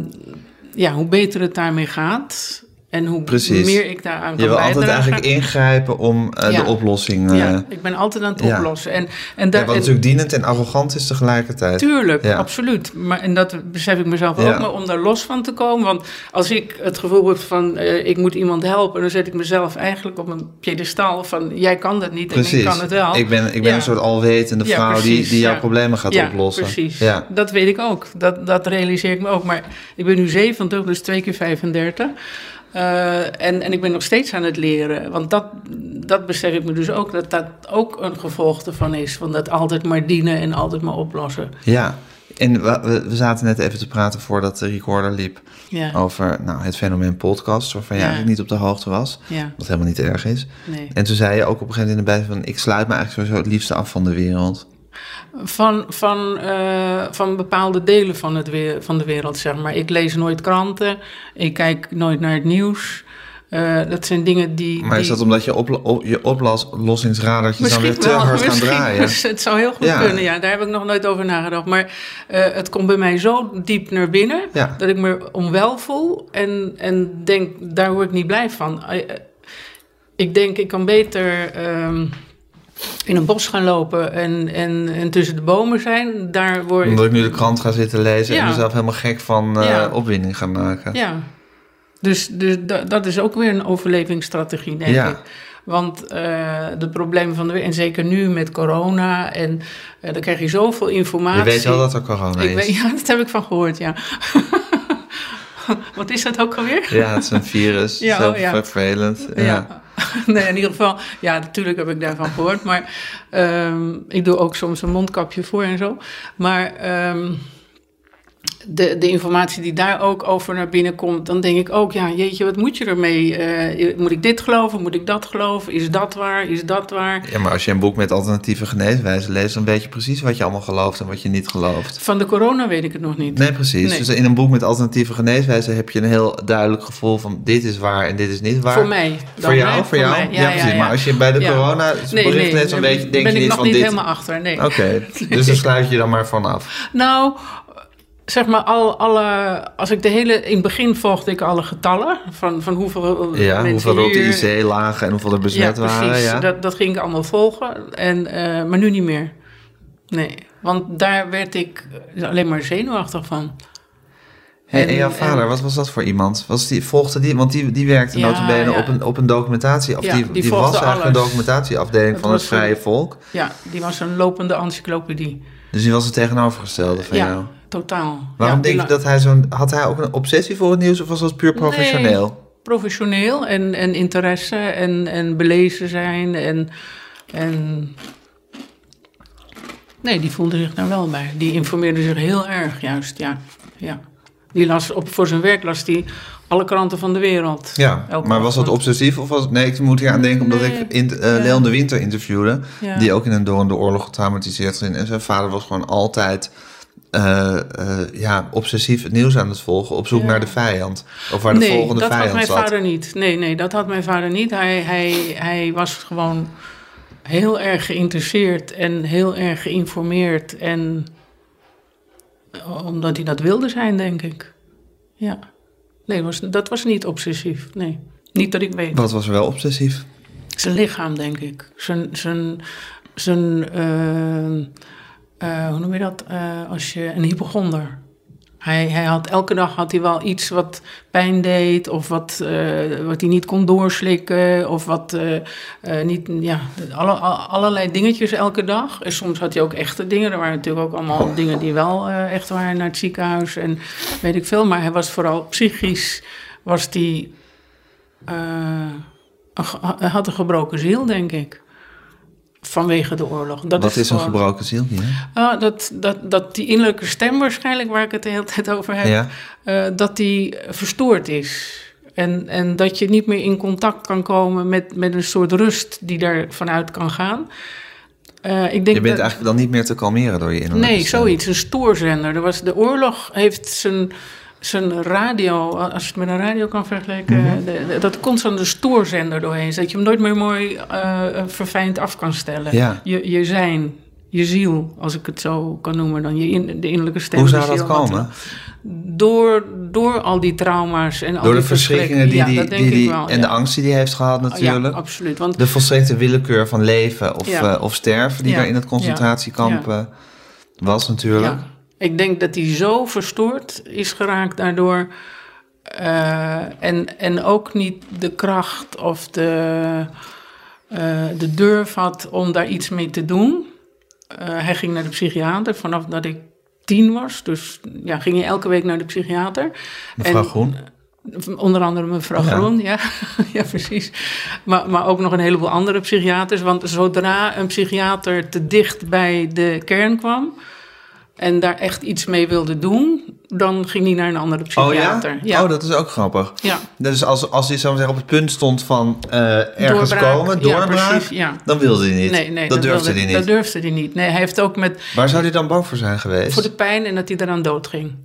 ja, hoe beter het daarmee gaat en hoe Precies. meer ik daaraan je kan wil altijd eigenlijk ingrijpen om eh, Ja. de oplossing... eh Ja, ik ben altijd aan het ja. oplossen. En, en ja, daar, wat natuurlijk dienend en arrogant is tegelijkertijd. Tuurlijk, Ja. absoluut. Maar, en dat besef ik mezelf Ja. ook, maar om daar los van te komen. Want als ik het gevoel heb van eh, ik moet iemand helpen, dan zet ik mezelf eigenlijk op een piedestal van jij kan dat niet en Precies. ik kan het wel. Ik ben, ik ben Ja. een soort alwetende Ja, vrouw die, precies, die jouw ja. problemen gaat ja, oplossen. Precies, Ja. dat weet ik ook. Dat, dat realiseer ik me ook. Maar ik ben nu 70, dus twee keer 35. Eh, en, en ik ben nog steeds aan het leren. Want dat, dat besef ik me dus ook, dat dat ook een gevolg ervan is. Van dat altijd maar dienen en altijd maar oplossen. Ja, en we, we- zaten net even te praten voordat de recorder liep Ja, over nou, het fenomeen podcast, waarvan je Ja. eigenlijk niet op de hoogte was, ja, wat helemaal niet erg is. nee. En toen zei je ook op een gegeven moment in de bij van, ik sluit me eigenlijk sowieso het liefste af van de wereld. Van, van, eh, van bepaalde delen van, het weer, van de wereld, zeg maar. Ik lees nooit kranten, ik kijk nooit naar het nieuws. Eh, dat zijn dingen die... Maar is die- dat omdat je, op, op, je oplossingsradertjes dan weer te wel, hard gaan misschien. draaien? Het zou heel goed Ja. kunnen, ja. Daar heb ik nog nooit over nagedacht. Maar eh, het komt bij mij zo diep naar binnen... Ja. dat ik me onwel voel en, en denk, daar word ik niet blij van. Ik denk, ik kan beter ehm, in een bos gaan lopen en, en, en tussen de bomen zijn. Daar word ik... Omdat ik nu de krant ga zitten lezen en mezelf helemaal gek van Ja. opwinding ga maken. Ja, dus, dus da- dat is ook weer een overlevingsstrategie, denk Ja. ik. Want eh, de problemen van de wereld, en zeker nu met corona, en eh, dan krijg je zoveel informatie. Je weet wel dat er corona ik is. weet, Ja, dat heb ik van gehoord, ja. Wat is dat ook alweer? Ja, het is een virus. Ja, zo oh ja. vervelend. Ja. Ja. Nee, in ieder geval, ja, natuurlijk heb ik daarvan gehoord. Maar ehm, ik doe ook soms een mondkapje voor en zo. Maar ehm, de, de informatie die daar ook over naar binnen komt, dan denk ik ook, ja, jeetje, wat moet je ermee? Eh, moet ik dit geloven? Moet ik dat geloven? Is dat waar? Is dat waar? Ja, maar als je een boek met alternatieve geneeswijzen leest, dan weet je precies wat je allemaal gelooft en wat je niet gelooft. Van de corona weet ik het nog niet. Nee, precies. Nee. Dus in een boek met alternatieve geneeswijzen heb je een heel duidelijk gevoel van dit is waar en dit is niet waar. Voor mij. dan, Voor jou, voor jou. Ja, precies. Maar als je bij de corona bericht leest, dan weet je, denk ben je ik niet nog van niet dit. helemaal achter. Nee. Oké, dus dan sluit je dan maar vanaf. Nou, zeg maar, al, alle, als ik de hele. In het begin volgde ik alle getallen van, van hoeveel Ja, mensen hoeveel er op de IC lagen en hoeveel er besmet ja, waren. precies. Ja. Dat, dat ging ik allemaal volgen. En, eh, maar nu niet meer. Nee, want daar werd ik alleen maar zenuwachtig van. Hey, en En- jouw vader, en- wat was dat voor iemand? Was die, volgde die, want die, die werkte Ja, notabene ja. op, een, op een documentatie, of Ja, die, die die, was eigenlijk een documentatieafdeling Het van het Vrije een- Volk. Ja, die was een lopende encyclopedie. Dus die was het tegenovergestelde van ja, jou. Totaal. Waarom Ja, denk je dat hij zo'n... Had hij ook een obsessie voor het nieuws of was dat puur professioneel? professioneel en, en interesse en, en belezen zijn. En, en nee, die voelde zich daar wel bij. Die informeerde zich heel erg, juist, ja. ja. Die las op, voor zijn werk las die alle kranten van de wereld. Ja, Elke maar was dat obsessief of was het... Nee, ik moet hier aan denken omdat Nee. ik in, eh Ja. Leon de Winter interviewde... Ja. die ook in een door en de oorlog getraumatiseerd is. En zijn vader was gewoon altijd... eh, eh, ja, obsessief het nieuws aan het volgen, op zoek Ja. naar de vijand. Of waar de nee, volgende dat had vijand mijn zat. vader niet. Nee, nee, dat had mijn vader niet. Hij, hij, hij was gewoon heel erg geïnteresseerd en heel erg geïnformeerd. En omdat hij dat wilde zijn, denk ik. Ja. Nee, was, dat was niet obsessief. Nee, niet dat ik weet. Wat was er wel obsessief? Zijn lichaam, denk ik. Zijn, zijn, zijn eh, eh, hoe noem je dat? Eh, als je een hypochonder. Hij, hij had elke dag had hij wel iets wat pijn deed, of wat, eh, wat hij niet kon doorslikken, of wat niet, ja, alle, al- allerlei dingetjes elke dag. En soms had hij ook echte dingen. Er waren natuurlijk ook allemaal dingen die wel echt waren naar het ziekenhuis en weet ik veel. Maar hij was vooral psychisch, was hij had een gebroken ziel, denk ik. Vanwege de oorlog. Dat Wat is een gewoon- gebroken ziel? Ja. Ah, dat, dat, dat die innerlijke stem waarschijnlijk, waar ik het de hele tijd over heb, Ja. eh, dat die verstoord is. En, en dat je niet meer in contact kan komen met, met een soort rust die daar vanuit kan gaan. Eh, ik denk Je bent dat, eigenlijk dan niet meer te kalmeren door je innerlijke Nee, stem. zoiets. Een stoorzender. Er was, de oorlog heeft zijn, zijn radio, als je het met een radio kan vergelijken, Mhm. de- de- dat stoorzender doorheen. Dat je hem nooit meer mooi eh, verfijnd af kan stellen. Ja. Je, je zijn, je ziel, als ik het zo kan noemen, dan je in, de innerlijke stem. Hoe zou dat wat- komen? Door, door al die trauma's en al Door de die verschrikkingen die, Ja, die, dat die, die- wel, en ja. de angst die hij heeft gehad Ja, natuurlijk. absoluut. Want de volstrekte willekeur van leven of, Ja. eh, of sterven die Ja. daar in het concentratiekamp eh, was natuurlijk. Ik denk dat hij zo verstoord is geraakt daardoor. eh, en, en ook niet de kracht of de, eh, de durf had om daar iets mee te doen. Eh, hij ging naar de psychiater vanaf dat ik tien was. Dus ja, ging hij elke week naar de psychiater. Mevrouw En- Groen? Onder andere mevrouw Ja. Groen, ja. ja, precies. Maar, maar ook nog een heleboel andere psychiaters. Want zodra een psychiater te dicht bij de kern kwam... en daar echt iets mee wilde doen... dan ging hij naar een andere Oh ja? psychiater. ja? Oh, dat is ook grappig. ja. Dus als, als hij zo op het punt stond van eh, ergens Doorbraak. komen, Ja, doorbraak, precies, ja. dan wilde hij niet. Nee, nee, dat durfde hij niet. Dat durfde hij niet. Nee, hij heeft ook met Waar zou hij dan bang voor zijn geweest? voor de pijn en dat hij eraan dood ging.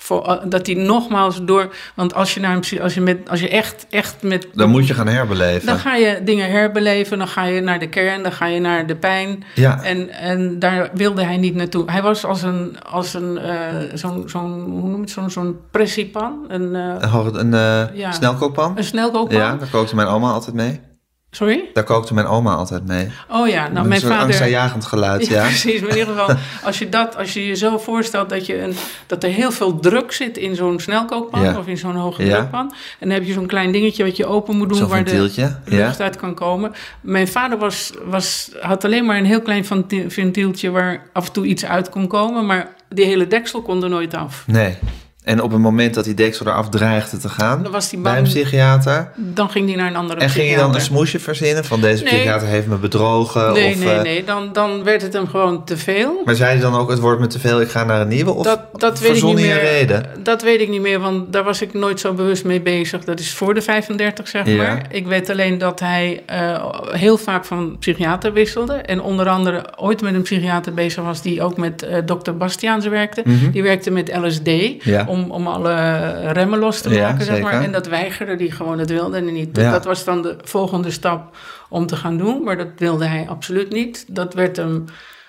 Voor, eh, dat hij nogmaals door. Want als je, naar een, als je, met, als je echt, echt met. Dan moet je gaan herbeleven. Dan ga je dingen herbeleven, dan ga je naar de kern, dan ga je naar de pijn. Ja. En, en daar wilde hij niet naartoe. Hij was als een, als een eh, zo'n, zo'n, hoe noem je het, zo'n, zo'n pressiepan, een, eh, Een, een Ja. snelkookpan? een snelkookpan. Ja, daar kookte mijn oma altijd mee. Sorry? Daar kookte mijn oma altijd mee. Oh ja, nou mijn vader... angstaanjagend geluid, Ja, ja. precies. Maar in ieder geval, als je, dat, als je je zo voorstelt dat, je een, dat er heel veel druk zit in zo'n snelkookpan Ja. of in zo'n hoge Ja. drukpan. En dan heb je zo'n klein dingetje wat je open moet doen waar de lucht uit kan komen. Mijn vader was, was, had alleen maar een heel klein venti- ventieltje waar af en toe iets uit kon komen. Maar die hele deksel kon er nooit af. Nee. En op het moment dat die deksel eraf dreigde te gaan, Dan was hij bij een psychiater... Dan ging hij naar een andere En ging je dan een psychiater. smoesje verzinnen van deze Nee. psychiater heeft me bedrogen? Nee, of, nee, eh, nee. Dan, dan werd het hem gewoon te veel. Maar zei hij dan ook, het wordt me te veel, ik ga naar een nieuwe? Of dat, dat weet ik niet meer. reden? Dat weet ik niet meer, want daar was ik nooit zo bewust mee bezig. Dat is voor de 35, zeg Ja. maar. Ik weet alleen dat hij eh, heel vaak van psychiater wisselde. En onder andere ooit met een psychiater bezig was die ook met eh, dokter Bastiaans werkte. Die werkte met LSD Mhm. Ja. om, om alle remmen los te Ja, maken, zeg maar. En dat weigerde hij gewoon, dat wilde hij niet. Ja. Dat was dan de volgende stap om te gaan doen, maar dat wilde hij absoluut niet. Dat werd hem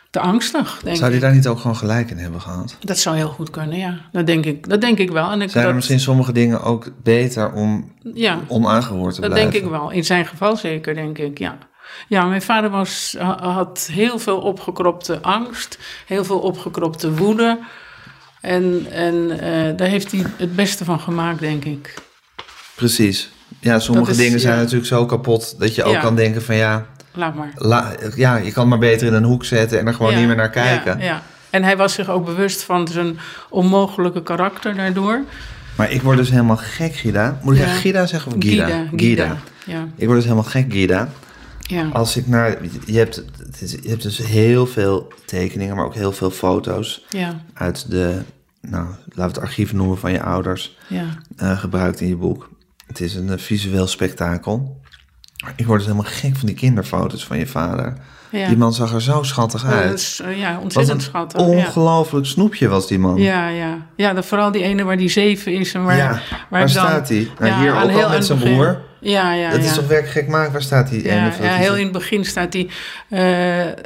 te angstig, denk Zou hij daar niet ook gewoon gelijk in hebben gehad? Dat zou heel goed kunnen, ja. Dat denk ik, dat denk ik wel. En ik, Zijn dat, er misschien sommige dingen ook beter om Ja, onaangehoord te dat blijven? denk ik wel. In zijn geval zeker, denk ik, ja. Ja, mijn vader was, ha- had heel veel opgekropte angst, heel veel opgekropte woede. En, en eh, daar heeft hij het beste van gemaakt, denk ik. Precies. Ja, sommige is- dingen zijn ja. natuurlijk zo kapot dat je ook Ja. kan denken van ja, Laat maar. la- ja, je kan maar beter in een hoek zetten en er gewoon Ja, niet meer naar kijken. Ja, ja. En hij was zich ook bewust van zijn onmogelijke karakter daardoor. Maar ik word dus helemaal gek, Gida. Moet ik Gida zeggen of Gida? Gida. Gida. Ja, Ik word dus helemaal gek, Gida. Ja. Als ik naar... Je hebt, het is- je hebt dus heel veel tekeningen, maar ook heel veel foto's ja, uit de... Nou, laten we het archief noemen van je ouders. ja. eh, gebruikt in je boek. Het is een eh, visueel spektakel. Ik word dus helemaal gek van die kinderfoto's van je vader. ja. Die man zag er zo schattig uit. eh, ja, ontzettend schattig. ja. ongelooflijk snoepje was die man. Ja, ja. ja dat, vooral die ene waar die zeven is. En waar, Ja, waar, dan- staat hij? Nou, Ja, hier ook al met zijn begin. broer. Ja, ja, Dat ja. is toch werkelijk gek maken? Waar staat die ja, ja, heel in het begin staat hij eh,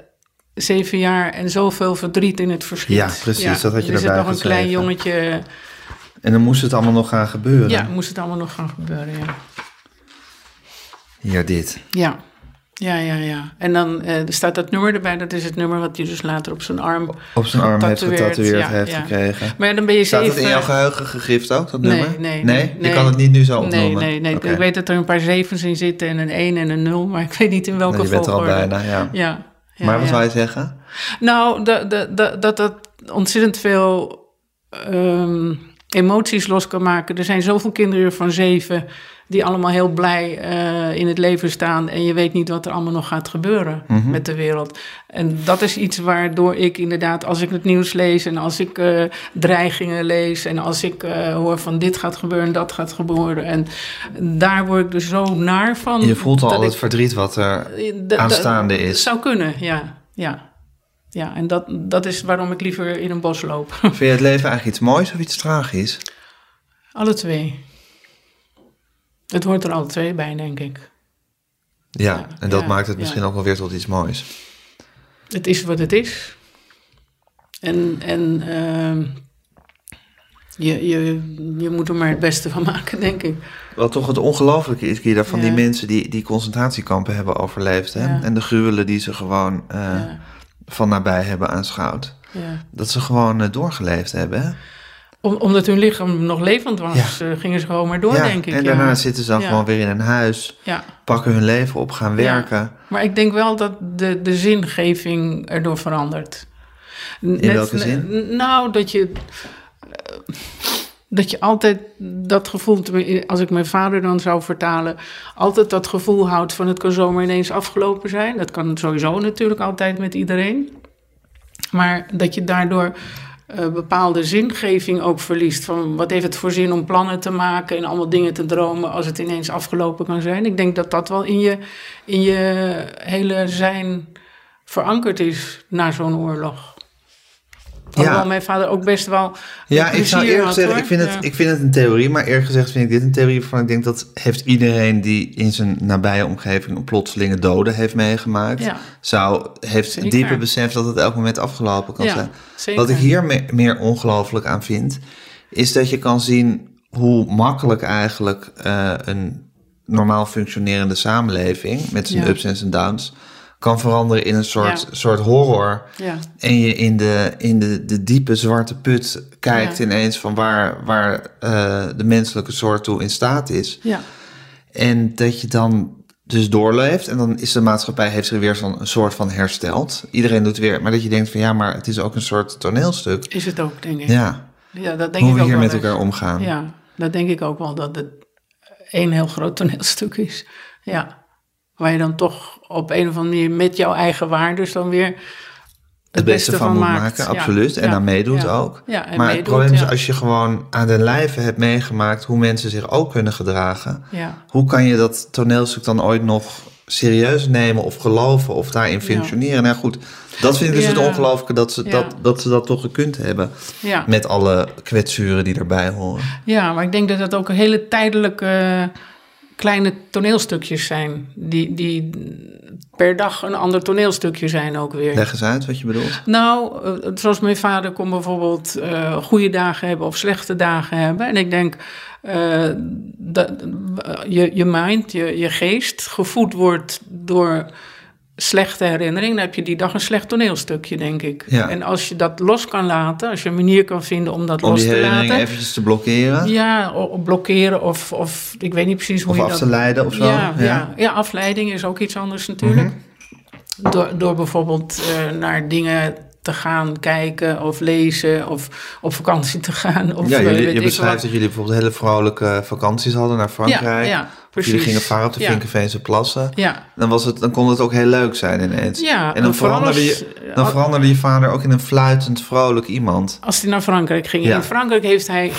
zeven jaar en zoveel verdriet in het verschiet. Ja, precies, dat had je Er zit erbij nog een klein jongetje. En dan moest het allemaal nog gaan gebeuren. Ja, moest het allemaal nog gaan gebeuren, ja. Hier, dit. Ja, ja, ja. ja. En dan eh, er staat dat nummer erbij. Dat is het nummer wat hij dus later op zijn arm Op zijn arm heeft Getatoeëerd, ja, heeft ja. gekregen. Maar ja, dan ben je Staat zeven... het in jouw geheugen gegrift ook, dat Nee, nummer? nee, nee. nee, Je nee. kan het niet nu zo Nee, opnoemen? nee, nee. Oké. Ik weet dat er een paar zevens in zitten en een 1 en een 0, maar ik weet niet in welke Nou, je bent er al volgorde. bijna, ja. Ja. ja, maar wat ja. wou je zeggen? Nou, dat dat, dat, dat dat ontzettend veel ehm, emoties los kan maken. Er zijn zoveel kinderen van zeven die allemaal heel blij eh, in het leven staan. En je weet niet wat er allemaal nog gaat gebeuren Mhm. met de wereld. En dat is iets waardoor ik inderdaad, als ik het nieuws lees en als ik eh, dreigingen lees en als ik eh, hoor van dit gaat gebeuren, dat gaat gebeuren. En daar word ik dus zo naar van. Je voelt al dat het ik- verdriet wat er aanstaande is. Zou kunnen, ja. Ja, ja en dat, dat is waarom ik liever in een bos loop. Vind je het leven eigenlijk iets moois of iets tragisch? alle twee. Het hoort er alle twee bij, denk ik. Ja, Ja, en dat ja, maakt het ja. misschien ook wel weer tot iets moois. Het is wat het is. En, en ehm, je, je, je moet er maar het beste van maken, denk ik. Wat toch het ongelooflijke is, Gida, van die mensen die, die concentratiekampen hebben overleefd. Hè? En de gruwelen die ze gewoon eh, van nabij hebben aanschouwd. ja. Dat ze gewoon eh, doorgeleefd hebben. Hè? Om, omdat hun lichaam nog levend was, eh, gingen ze gewoon maar door, ja, denk ik. en ja. daarna zitten ze dan gewoon weer in een huis, Ja. pakken hun leven op, gaan werken. Maar ik denk wel dat de, de zingeving erdoor verandert. In welke zin? Nou, dat je... dat je altijd dat gevoel, als ik mijn vader dan zou vertalen, altijd dat gevoel houdt van het kan zomaar ineens afgelopen zijn. Dat kan sowieso natuurlijk altijd met iedereen. Maar dat je daardoor eh, bepaalde zingeving ook verliest. Van wat heeft het voor zin om plannen te maken en allemaal dingen te dromen als het ineens afgelopen kan zijn. Ik denk dat dat wel in je, in je hele zijn verankerd is na zo'n oorlog. Hoewel ja. mijn vader ook best wel. Ja, ik zou eerlijk had, zeggen, ik vind, het, ik vind het een theorie, maar eerlijk gezegd vind ik dit een theorie waarvan ik denk dat heeft iedereen die in zijn nabije omgeving een plotselinge doden heeft meegemaakt, zou, heeft Zeker. diepe besef dat het elk moment afgelopen kan zijn. Zeker. Wat ik hier me, meer ongelooflijk aan vind, is dat je kan zien hoe makkelijk eigenlijk uh, een normaal functionerende samenleving met zijn ups en zijn downs kan veranderen in een soort, soort horror. Ja. En je in, de, in de, de diepe zwarte put kijkt ineens van waar, waar uh, de menselijke soort toe in staat is. Ja. En dat je dan dus doorleeft en dan is de maatschappij heeft zich weer zo'n een soort van hersteld. Iedereen doet weer, maar dat je denkt van ja, maar het is ook een soort toneelstuk. Is het ook, denk ik. Ja. Ja, dat denk Hoe ik we hier met elkaar omgaan. Ja, dat denk ik ook wel dat het één heel groot toneelstuk is. Ja. Waar je dan toch op een of andere manier met jouw eigen waardes dan weer het, het beste, van, moet maken, absoluut. En dan meedoet ook. Ja, maar meedoet, het probleem is als je gewoon aan de lijve hebt meegemaakt hoe mensen zich ook kunnen gedragen. Hoe kan je dat toneelstuk dan ooit nog serieus nemen of geloven of daarin functioneren? Nou goed, dat vind ik dus het ongelooflijke dat ze, dat, dat ze dat toch gekund hebben. Met alle kwetsuren die erbij horen. Ja, maar ik denk dat dat ook een hele tijdelijke kleine toneelstukjes zijn. Die, die per dag een ander toneelstukje zijn ook weer. Leg eens uit wat je bedoelt. Nou, uh, zoals mijn vader kon bijvoorbeeld uh, goede dagen hebben of slechte dagen hebben. En ik denk uh, dat je, je mind, je, je geest gevoed wordt door slechte herinnering, dan heb je die dag een slecht toneelstukje, denk ik. Ja. En als je dat los kan laten, als je een manier kan vinden om dat om los die te herinnering laten. eventjes te blokkeren. Ja, o- blokkeren of, of ik weet niet precies hoe Of je af dat... te leiden of zo. Ja, ja. Ja, afleiding is ook iets anders natuurlijk. Mhm. door, door bijvoorbeeld eh, naar dingen te gaan kijken of lezen of op vakantie te gaan. Of, Ja, eh, jullie, je beschrijft dat jullie bijvoorbeeld hele vrolijke vakanties hadden naar Frankrijk. Ja, ja, Of precies. jullie gingen varen op de Ja. Vinkenveense plassen. Ja, Dan, was het, dan kon het ook heel leuk zijn ineens. ja en dan, veranderde, als- je, dan veranderde je vader ook in een fluitend, vrolijk iemand. Als hij naar Frankrijk ging. Ja. In Frankrijk heeft hij.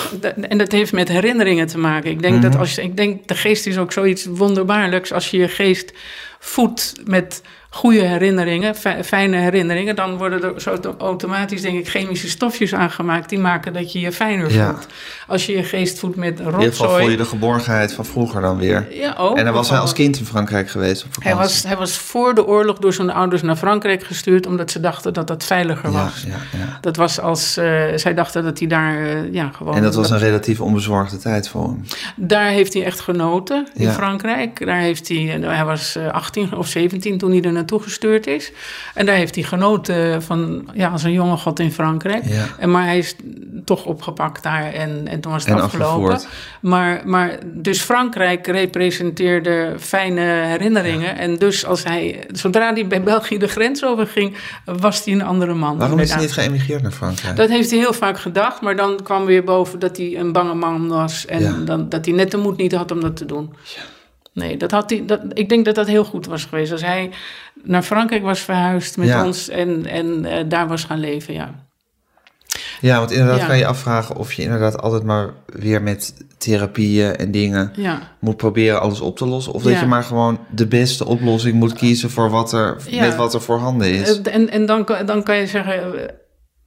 En dat heeft met herinneringen te maken. Ik denk Mhm. dat als je. Ik denk, de geest is ook zoiets wonderbaarlijks. Als je je geest voedt met goede herinneringen, fi- fijne herinneringen, dan worden er zo auto- automatisch, denk ik, chemische stofjes aangemaakt die maken dat je je fijner Ja. voelt. Als je je geest voedt met In ieder geval voel je rotzooi. de geborgenheid van vroeger dan weer. Ja, ook. en dan was hij als kind in Frankrijk geweest op Hij vakantie. was, hij was voor de oorlog door zijn ouders naar Frankrijk gestuurd, omdat ze dachten dat dat veiliger was. ja, ja. Dat was als, eh, zij dachten dat hij daar, eh, ja, gewoon... En dat was een relatief onbezorgde tijd voor hem. Daar heeft hij echt genoten in. Frankrijk. Daar heeft hij, hij was eh, 18 of 17 toen hij er naartoe gestuurd is. En daar heeft hij genoten van, ja, als een jonge god in Frankrijk. Ja. En maar hij is toch opgepakt daar en, en toen was het En afgelopen. afgevoerd. Maar, maar dus Frankrijk representeerde fijne herinneringen. En dus als hij, zodra hij bij België de grens overging, was hij een andere man. Waarom is hij niet geëmigreerd naar Frankrijk? Dat heeft hij heel vaak gedacht, maar dan kwam weer boven dat hij een bange man was en Ja. dan, dat hij net de moed niet had om dat te doen. Nee, dat had hij, dat, ik denk dat dat heel goed was geweest. Als hij naar Frankrijk was verhuisd met Ja. ons en, en eh, daar was gaan leven, ja. Ja, want inderdaad Ja. kan je afvragen of je inderdaad altijd maar weer met therapieën en dingen Ja, moet proberen alles op te lossen. Of dat je maar gewoon de beste oplossing moet kiezen voor wat er, met wat er voorhanden is. Eh, en, en dan, kan- dan kan je zeggen, eh,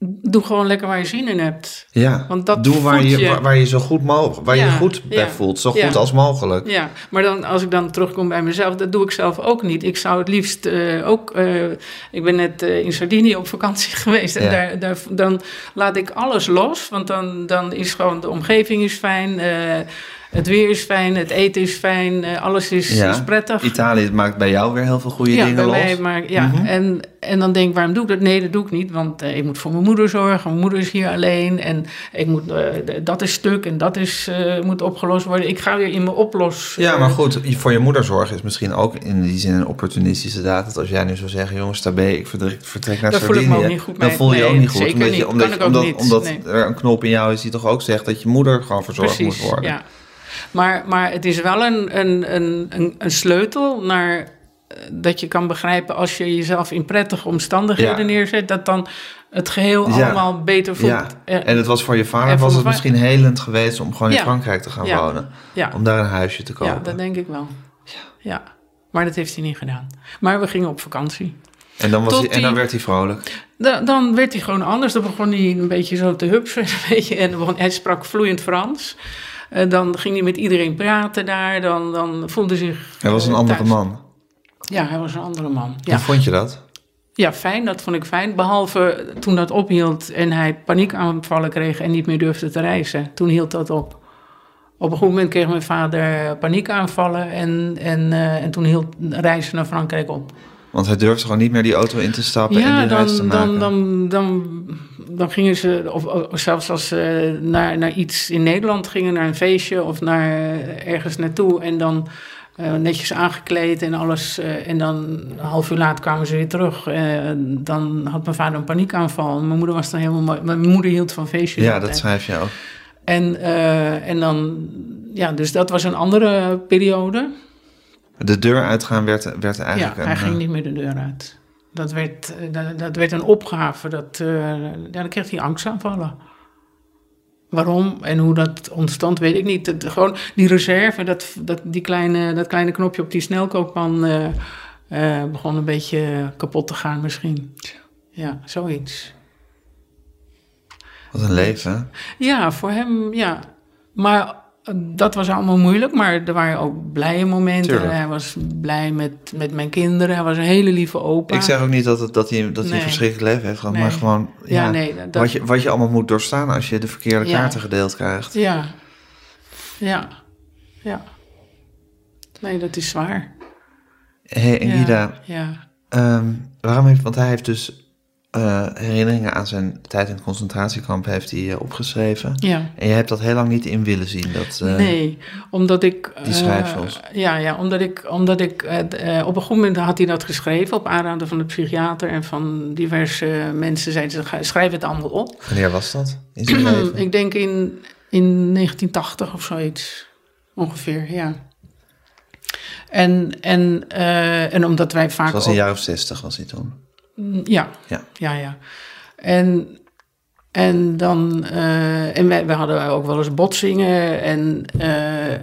doe gewoon lekker waar je zin in hebt. Ja, want dat doe waar je, je. Waar, je zo goed mogelijk, waar je goed bij ja, voelt, zo ja. goed als mogelijk. Ja, maar dan, als ik dan terugkom bij mezelf, dat doe ik zelf ook niet. Ik zou het liefst eh, ook. eh, ik ben net eh, in Sardinië op vakantie geweest. En daar, daar, dan laat ik alles los. Want dan, dan is gewoon de omgeving is fijn. Het weer is fijn, het eten is fijn, eh, alles is, Ja. is prettig. Italië maakt bij jou weer heel veel goede ja, dingen bij los. mij, ja. Mhm. en, en dan denk ik, waarom doe ik dat? Nee, dat doe ik niet, want eh, ik moet voor mijn moeder zorgen. Mijn moeder is hier alleen en ik moet, eh, dat is stuk en dat is, moet opgelost worden. Ik ga weer in mijn oplos. Ja, maar goed, voor je moeder zorgen is misschien ook in die zin een opportunistische daad. Dat als jij nu zou zeggen, jongens, tabé, ik vertrek, vertrek naar Daar voel ik me ook niet goed dan voel je Nee, ook niet goed. omdat niet. je, Kan omdat, omdat, niet. omdat Nee. er een knop in jou is die toch ook zegt dat je moeder gewoon verzorgd moet worden. Ja. Maar, maar het is wel een, een, een, een, een sleutel naar eh, dat je kan begrijpen als je jezelf in prettige omstandigheden Ja. neerzet, dat dan het geheel Ja. allemaal beter voelt. Ja, en het was voor je vader was het misschien helend geweest om gewoon in. Frankrijk te gaan wonen. Om daar een huisje te kopen. ja, dat denk ik wel. Ja. Maar dat heeft hij niet gedaan. Maar we gingen op vakantie. en, dan was tot hij, en dan werd hij vrolijk. Da- dan werd hij gewoon anders. Dan begon hij een beetje zo te hupsen. Een beetje, en dan hij sprak vloeiend Frans. Eh, dan ging hij met iedereen praten daar. Dan, dan voelde hij zich. Hij was een eh, andere man. Ja, hij was een andere man. Ja. Hoe vond je dat? ja, fijn. Dat vond ik fijn. Behalve toen dat ophield en hij paniekaanvallen kreeg en niet meer durfde te reizen. Toen hield dat op. Op een goed moment kreeg mijn vader paniekaanvallen en, en, eh, en toen hield reizen naar Frankrijk op. Want hij durfde gewoon niet meer die auto in te stappen en die reis te dan, maken. dan, dan, dan, dan gingen ze, of, of zelfs als ze naar, naar iets in Nederland gingen, naar een feestje of naar eh, ergens naartoe en dan eh, netjes aangekleed en alles. eh, en dan een half uur later kwamen ze weer terug. Eh, dan had mijn vader een paniekaanval. Mijn moeder was dan helemaal mooi. Mijn moeder hield van feestjes. ja, dat schrijf je ook. En, eh, en dan, ja, dus dat was een andere periode. De deur uitgaan werd, werd Ja, eigenlijk hij een... ging eh, niet meer de deur uit. Dat werd, eh, dat, dat werd een opgave. Dat, eh, ja, dan kreeg hij angstaanvallen. Waarom en hoe dat ontstond, weet ik niet. Het, gewoon die reserve, dat, dat, die kleine, dat kleine knopje op die snelkookpan... begon een beetje kapot te gaan misschien. Ja, zoiets. Wat een leven? Ja, voor hem, ja. Maar dat was allemaal moeilijk, maar er waren ook blije momenten. Tuurlijk. Hij was blij met, met mijn kinderen. Hij was een hele lieve opa. Ik zeg ook niet dat, het, dat hij, dat hij een verschrikkelijk leven heeft gehad, Nee. maar gewoon ja, Ja, nee, dat- wat, je, wat je allemaal moet doorstaan als je de verkeerde Ja. kaarten gedeeld krijgt. Ja, ja, ja. Nee, dat is zwaar. Hé, hey, ja, Guida, Ja, ehm, waarom heeft, want hij heeft dus eh, herinneringen aan zijn tijd in het concentratiekamp heeft hij eh, opgeschreven. ja. En je hebt dat heel lang niet in willen zien. Dat, eh, nee, omdat ik... die schrijfsels. ja, ja, omdat ik... Omdat ik op een goed moment had hij dat geschreven... op aanraden van de psychiater en van diverse mensen. Zeiden ze, "Ga- schrijf het allemaal op. Wanneer was dat in zijn leven? ik denk in, in 1980 of zoiets. Ongeveer, ja. En, en, en omdat wij vaak... Het was een jaar of zestig was hij toen. Mm, Ja, Ja. ja, ja. En, en dan, eh, en wij, wij hadden ook wel eens botsingen en, eh,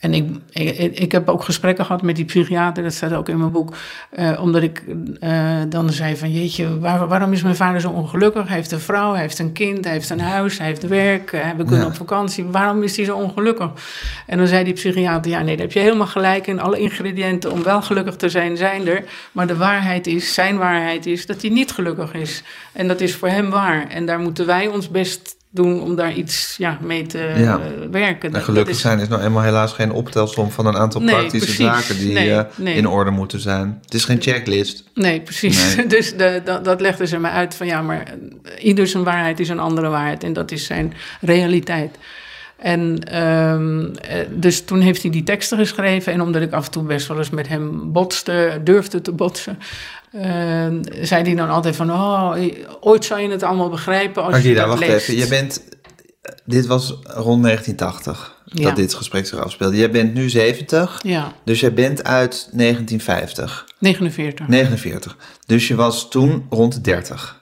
en ik, ik, ik heb ook gesprekken gehad met die psychiater, dat staat ook in mijn boek, eh, omdat ik eh, dan zei van jeetje, waar, waarom is mijn vader zo ongelukkig? Hij heeft een vrouw, hij heeft een kind, hij heeft een huis, hij heeft werk, eh, we kunnen Ja. op vakantie, waarom is hij zo ongelukkig? En dan zei die psychiater, ja nee, daar heb je helemaal gelijk in, alle ingrediënten om wel gelukkig te zijn zijn er, maar de waarheid is, zijn waarheid is, dat hij niet gelukkig is. En dat is voor hem waar. En daar moeten wij ons best doen om daar iets ja, mee te Ja. eh, werken. En gelukkig is, zijn is nou eenmaal helaas geen optelsom van een aantal Nee, praktische precies. zaken die Nee, eh, nee. in orde moeten zijn. Het is geen checklist. Nee, precies. Dus de, dat, dat legden ze me uit van ja, maar eh, ieder zijn waarheid is een andere waarheid. En dat is zijn realiteit. En ehm, eh, dus toen heeft hij die teksten geschreven. En omdat ik af en toe best wel eens met hem botste, durfde te botsen. Ehm, zei hij dan altijd van, oh, ooit zal je het allemaal begrijpen als je dat wacht leest. even. Je bent, dit was rond 1980 Ja. dat dit gesprek zich afspeelde. Jij bent nu 70, Ja, dus jij bent uit 1950, 49. 49. Dus je was toen rond de 30.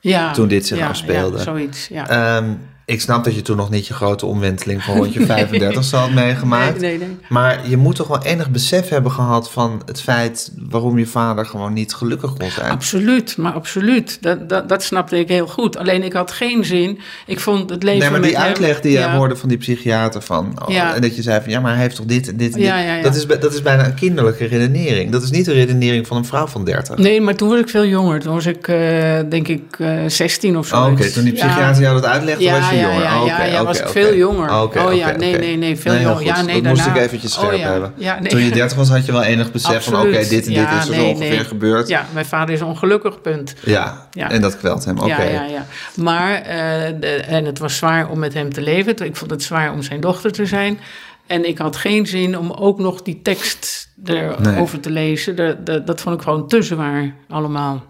Ja, toen dit zich ja, afspeelde. Ja, zoiets, ja. Ehm, ik snap dat je toen nog niet je grote omwenteling van rond je 35 had meegemaakt. Nee, nee, nee. Maar je moet toch wel enig besef hebben gehad van het feit waarom je vader gewoon niet gelukkig kon zijn. Absoluut, maar absoluut. Dat, dat, dat snapte ik heel goed. Alleen ik had geen zin. Ik vond het leven Nee, maar die hem- uitleg die je ja, hoorde van die psychiater van... oh, Ja. En dat je zei van, ja, maar hij heeft toch dit en dit en. Ja. Dat, is, dat is bijna een kinderlijke redenering. Dat is niet de redenering van een vrouw van 30. Nee, maar toen was ik veel jonger. Toen was ik, eh, denk ik, eh 16 of zo. Oh, Oké, toen die psychiater jou dat uitlegde, was je ja, jonger. Ja, ja, ja, oké, was ik veel jonger. Oh ja, nee, nee, nee, veel jonger. Ja, nee, dat daarna. moest ik eventjes scherp oh, ja. hebben. Ja, nee. Toen je 30 was, had je wel enig besef van... oké, dit en dit Ja, is er nee, ongeveer gebeurd. Ja, mijn vader is ongelukkig, punt. Ja, Ja. en dat kwelt hem. Oké. Ja, ja, ja. Maar, eh, de- en het was zwaar om met hem te leven. Ik vond het zwaar om zijn dochter te zijn. En ik had geen zin om ook nog die tekst erover Nee. te lezen. De, de- dat vond ik gewoon te zwaar allemaal.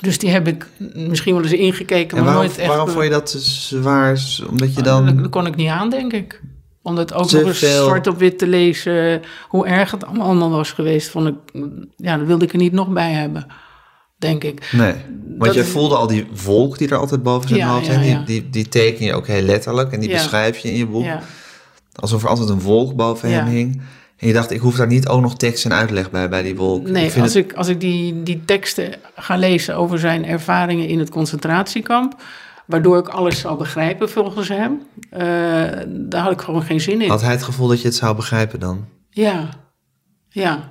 Dus die heb ik misschien wel eens ingekeken, En maar waarom, nooit echt... waarom vond je dat zwaar? Omdat je Dat, dan... dat kon ik niet aan, denk ik. Om dat ook nog eens zwart op wit te lezen, hoe erg het allemaal was geweest, vond ik, ja, dat wilde ik er niet nog bij hebben, denk ik. Nee, want Dat- je voelde al die wolk die er altijd boven zijn Ja, hoofd ja. Die, die, die teken je ook heel letterlijk en die beschrijf je in je boek. Alsof er altijd een wolk boven hem hing. En je dacht, ik hoef daar niet ook nog tekst en uitleg bij, bij die wolk. nee, ik vind als, het, ik, als ik die, die teksten ga lezen over zijn ervaringen in het concentratiekamp, waardoor ik alles zou begrijpen volgens hem, eh, daar had ik gewoon geen zin in. Had hij het gevoel dat je het zou begrijpen dan? Ja, ja.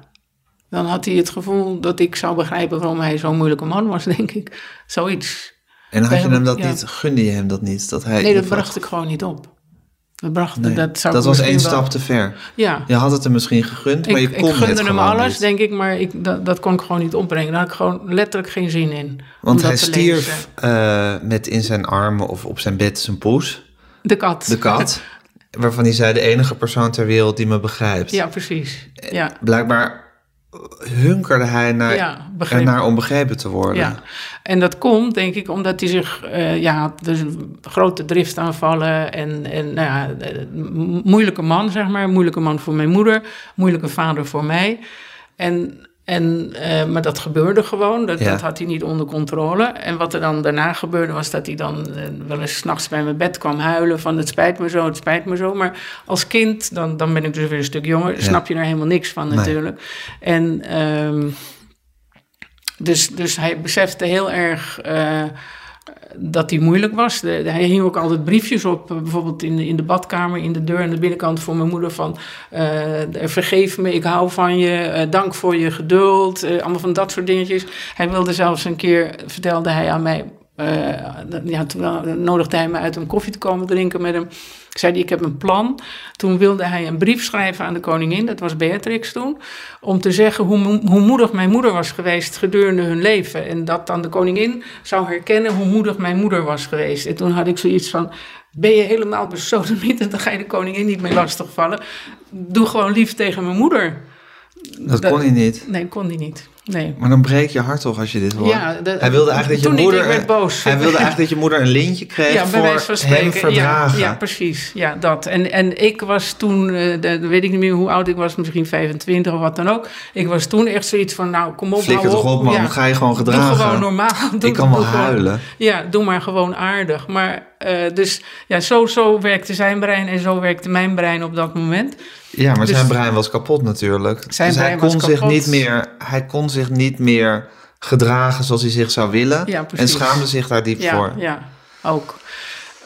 Dan had hij het gevoel dat ik zou begrijpen waarom hij zo'n moeilijke man was, denk ik. Zoiets. En had je hem, dat ja. niet, gunde je hem dat niet? Dat hij Nee, dat bracht ik gewoon niet op. Dat, bracht, Nee, dat, zou dat was één wel- stap te ver. Ja, Je had het hem misschien gegund, maar ik, je kon ik gunde het hem alles, niet. denk ik, maar ik, dat, dat kon ik gewoon niet opbrengen. Daar had ik gewoon letterlijk geen zin in. Want hij stierf eh, met in zijn armen of op zijn bed zijn poes, De kat. de kat. waarvan hij zei, de enige persoon ter wereld die me begrijpt. Ja, precies. Ja, Blijkbaar hunkerde hij naar, ja begreep. ernaar om begrepen te worden. Ja, en dat komt denk ik omdat hij zich, eh, ja, dus een grote driftaanvallen en, en nou ja, een moeilijke man, zeg maar. Moeilijke man voor mijn moeder, moeilijke vader voor mij. En, en, eh, maar dat gebeurde gewoon, dat, Ja. dat had hij niet onder controle. En wat er dan daarna gebeurde was dat hij dan eh, wel eens 's nachts bij mijn bed kwam huilen van het spijt me zo, het spijt me zo. Maar als kind, dan, dan ben ik dus weer een stuk jonger, snap je er helemaal niks van Nee. natuurlijk. En... ehm, dus, dus hij besefte heel erg eh, dat hij moeilijk was. Hij hing ook altijd briefjes op, eh, bijvoorbeeld in de, in de badkamer, in de deur aan de binnenkant voor mijn moeder van... eh, vergeef me, ik hou van je, eh, dank voor je geduld, eh, allemaal van dat soort dingetjes. Hij wilde zelfs een keer, vertelde hij aan mij... eh, ja, toen nodigde hij me uit om koffie te komen drinken met hem. Ik zei, ik heb een plan. Toen wilde hij een brief schrijven aan de koningin, dat was Beatrix toen, om te zeggen hoe, mo- hoe moedig mijn moeder was geweest gedurende hun leven. En dat dan de koningin zou herkennen hoe moedig mijn moeder was geweest. En toen had ik zoiets van, ben je helemaal besodemiet en dan ga je de koningin niet meer lastigvallen. Doe gewoon lief tegen mijn moeder. Dat, Dat- kon hij niet. Nee, kon die niet. Nee. Maar dan breek je hart toch als je dit hoort. Ja, de- hij wilde eigenlijk dat je moeder... boos. Hij wilde eigenlijk dat je moeder een lintje kreeg Ja, voor wijze van spreken. hem verdragen. Ja, ja, precies. Ja, dat. En, en ik was toen, eh, de, weet ik niet meer hoe oud ik was, misschien 25 of wat dan ook. Ik was toen echt zoiets van, nou, kom op, Flikker toch op, man. Ja. Ga je gewoon Doe gedragen. gewoon normaal. Doe, ik kan wel doe gewoon- huilen. Ja, doe maar gewoon aardig. Maar eh, dus ja, zo, zo werkte zijn brein en zo werkte mijn brein op dat moment. Ja, maar Dus- zijn brein was kapot natuurlijk. Zijn dus hij was kon, zich kapot. niet meer, hij kon zich niet meer gedragen zoals hij zich zou willen. Ja, en schaamde zich daar diep Ja, voor. ja, ook.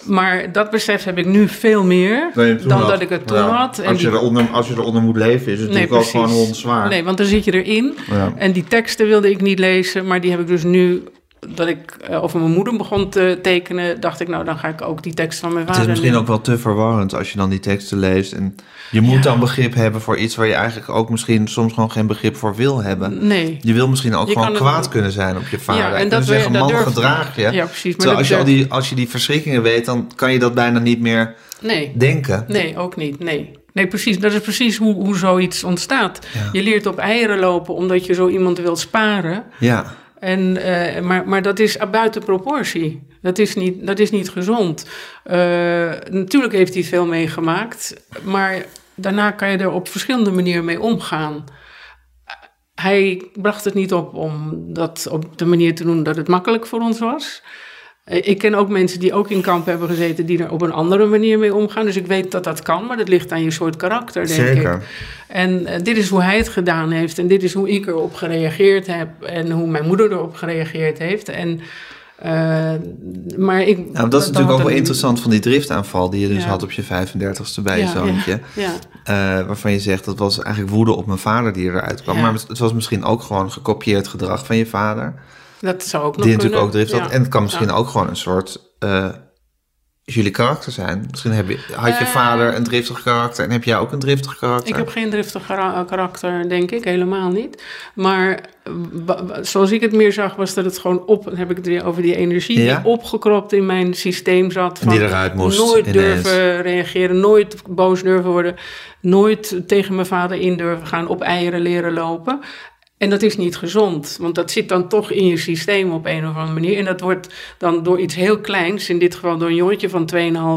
Maar dat besef heb ik nu veel meer dan dat ik het toen had. En die- eronder, als je eronder moet leven, is het Nee, precies. zwaar. Nee, want dan zit je erin. Ja. En die teksten wilde ik niet lezen, maar die heb ik dus nu, dat ik eh, over mijn moeder begon te tekenen, dacht ik, nou dan ga ik ook die tekst van mijn Het vader is misschien ook wel te verwarrend als je dan die teksten leest. En je moet Ja. dan begrip hebben voor iets waar je eigenlijk ook misschien soms gewoon geen begrip voor wil hebben. Nee. Je wil misschien ook Je gewoon het- kwaad kunnen zijn op je vader. Ja, en en dat wil- zeggen, dat man, gedraag je. Ja, precies. Maar als je, al die, als je die verschrikkingen weet, dan kan je dat bijna niet meer Nee, denken. nee, ook niet. Nee. Nee, precies. Dat is precies hoe, hoe zoiets ontstaat. Ja. Je leert op eieren lopen omdat je zo iemand wil sparen. Ja, En, eh, maar, maar dat is buiten proportie. Dat is niet, dat is niet gezond. Eh, natuurlijk heeft hij veel meegemaakt, maar daarna kan je er op verschillende manieren mee omgaan. Hij bracht het niet op om dat op de manier te doen dat het makkelijk voor ons was. Eh, Ik ken ook mensen die ook in kamp hebben gezeten die er op een andere manier mee omgaan. Dus ik weet dat dat kan, maar dat ligt aan je soort karakter, denk zeker. ik. En eh, dit is hoe hij het gedaan heeft. En dit is hoe ik erop gereageerd heb. En hoe mijn moeder erop gereageerd heeft. En, eh, maar ik, Nou, dat is natuurlijk ook wel een- interessant van die driftaanval die je dus Ja. had op je 35ste bij je Ja, zoontje. Ja, waarvan je zegt dat was eigenlijk woede op mijn vader die eruit kwam. Maar het was misschien ook gewoon gekopieerd gedrag van je vader. Dat zou ook nog Die natuurlijk ook drift had. En het kan misschien ook gewoon een soort eh, jullie karakter zijn. Misschien heb je, had je Eh. vader een driftig karakter en heb jij ook een driftig karakter? Ik heb geen driftig kara- karakter, denk ik, helemaal niet. Maar eh, zoals ik het meer zag, was dat het gewoon op, dan heb ik het weer over die energie Ja. die opgekropt in mijn systeem zat. En die eruit moest Nooit ineens. durven reageren, nooit boos durven worden, nooit tegen mijn vader in durven gaan, op eieren leren lopen. En dat is niet gezond, want dat zit dan toch in je systeem op een of andere manier. En dat wordt dan door iets heel kleins, in dit geval door een jongetje van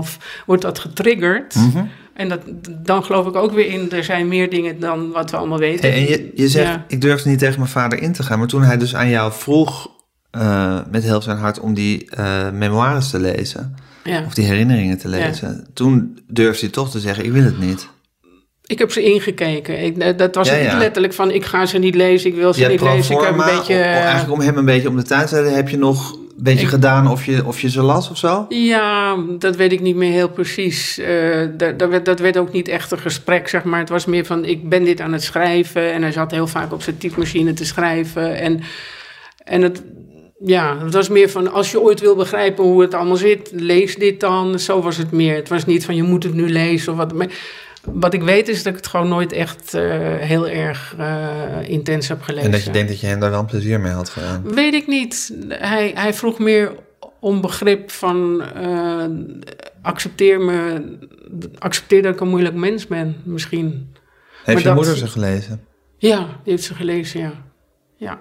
2,5, wordt dat getriggerd. Mhm. En dat, dan geloof ik ook weer in, er zijn meer dingen dan wat we allemaal weten. Hey, en je, je zegt, Ja. ik durfde niet tegen mijn vader in te gaan. Maar toen hij dus aan jou vroeg, eh, met heel zijn hart, om die eh, memoires te lezen, Ja. of die herinneringen te Ja. lezen, toen durfde hij toch te zeggen, ik wil het niet. Ik heb ze ingekeken. Ik, eh, dat was Ja, letterlijk van, ik ga ze niet lezen, ik wil ze niet lezen. Ik heb een beetje... om- om- eigenlijk om hem een beetje om de tuin te zetten, heb je nog een beetje Ik- gedaan of je, of je ze las of zo? Ja, dat weet ik niet meer heel precies. Eh, dat, dat, werd, dat werd ook niet echt een gesprek, zeg maar. Het was meer van, ik ben dit aan het schrijven. En hij zat heel vaak op zijn typemachine te schrijven. En, en het, ja, het was meer van, als je ooit wil begrijpen hoe het allemaal zit, lees dit dan. Zo was het meer. Het was niet van, je moet het nu lezen of wat. Maar wat ik weet is dat ik het gewoon nooit echt eh, heel erg eh, intens heb gelezen. En dat je denkt dat je hem daar wel plezier mee had gedaan. Weet ik niet. Hij, hij vroeg meer om begrip van eh, accepteer me, accepteer dat ik een moeilijk mens ben, misschien. Heeft je dat- moeder ze gelezen? Ja, die heeft ze gelezen, ja. Ja.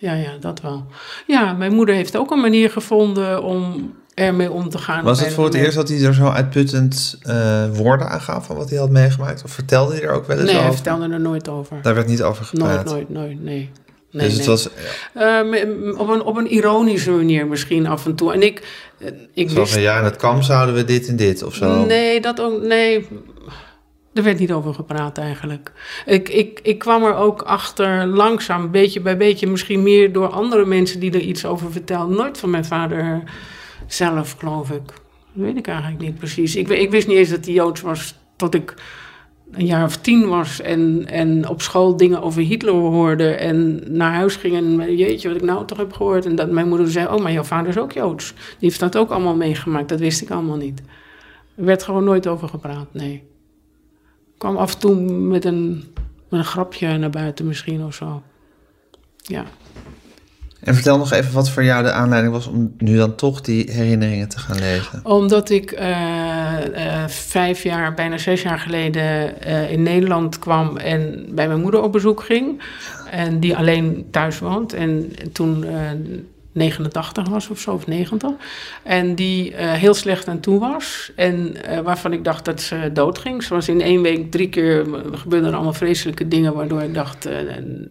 Ja, ja, dat wel. Ja, mijn moeder heeft ook een manier gevonden om ermee om te gaan. Was het voor het eerst dat hij er zo uitputtend eh, woorden aan gaf van wat hij had meegemaakt? Of vertelde hij er ook wel eens Nee, hij over? vertelde er nooit over. Daar werd niet over gepraat. Nooit, nooit, nooit, nee. nee dus het nee. was Eh, op, een, op een ironische manier misschien af en toe. En ik, eh, ik wist van ja, in het kamp zouden we dit en dit of zo. Nee, dat ook. Nee. Er werd niet over gepraat eigenlijk. Ik, ik, ik kwam er ook achter langzaam, beetje bij beetje, misschien meer door andere mensen die er iets over vertelden. Nooit van mijn vader zelf, geloof ik. Dat weet ik eigenlijk niet precies. Ik, ik wist niet eens dat hij Joods was tot ik een jaar of tien was en, en op school dingen over Hitler hoorde en naar huis ging en jeetje, wat ik nou toch heb gehoord. En dat mijn moeder zei, oh, maar jouw vader is ook Joods. Die heeft dat ook allemaal meegemaakt. Dat wist ik allemaal niet. Er werd gewoon nooit over gepraat, nee. Ik kwam af en toe met een, met een grapje naar buiten misschien of zo. Ja. En vertel nog even wat voor jou de aanleiding was om nu dan toch die herinneringen te gaan lezen. Omdat ik eh, eh, vijf jaar, bijna zes jaar geleden eh, in Nederland kwam en bij mijn moeder op bezoek ging. En die alleen thuis woont. En toen 89 was of zo, of 90. En die eh, heel slecht aan toe was. En eh, waarvan ik dacht dat ze doodging. Ze was in één week drie keer, er gebeurden er allemaal vreselijke dingen... waardoor ik dacht, eh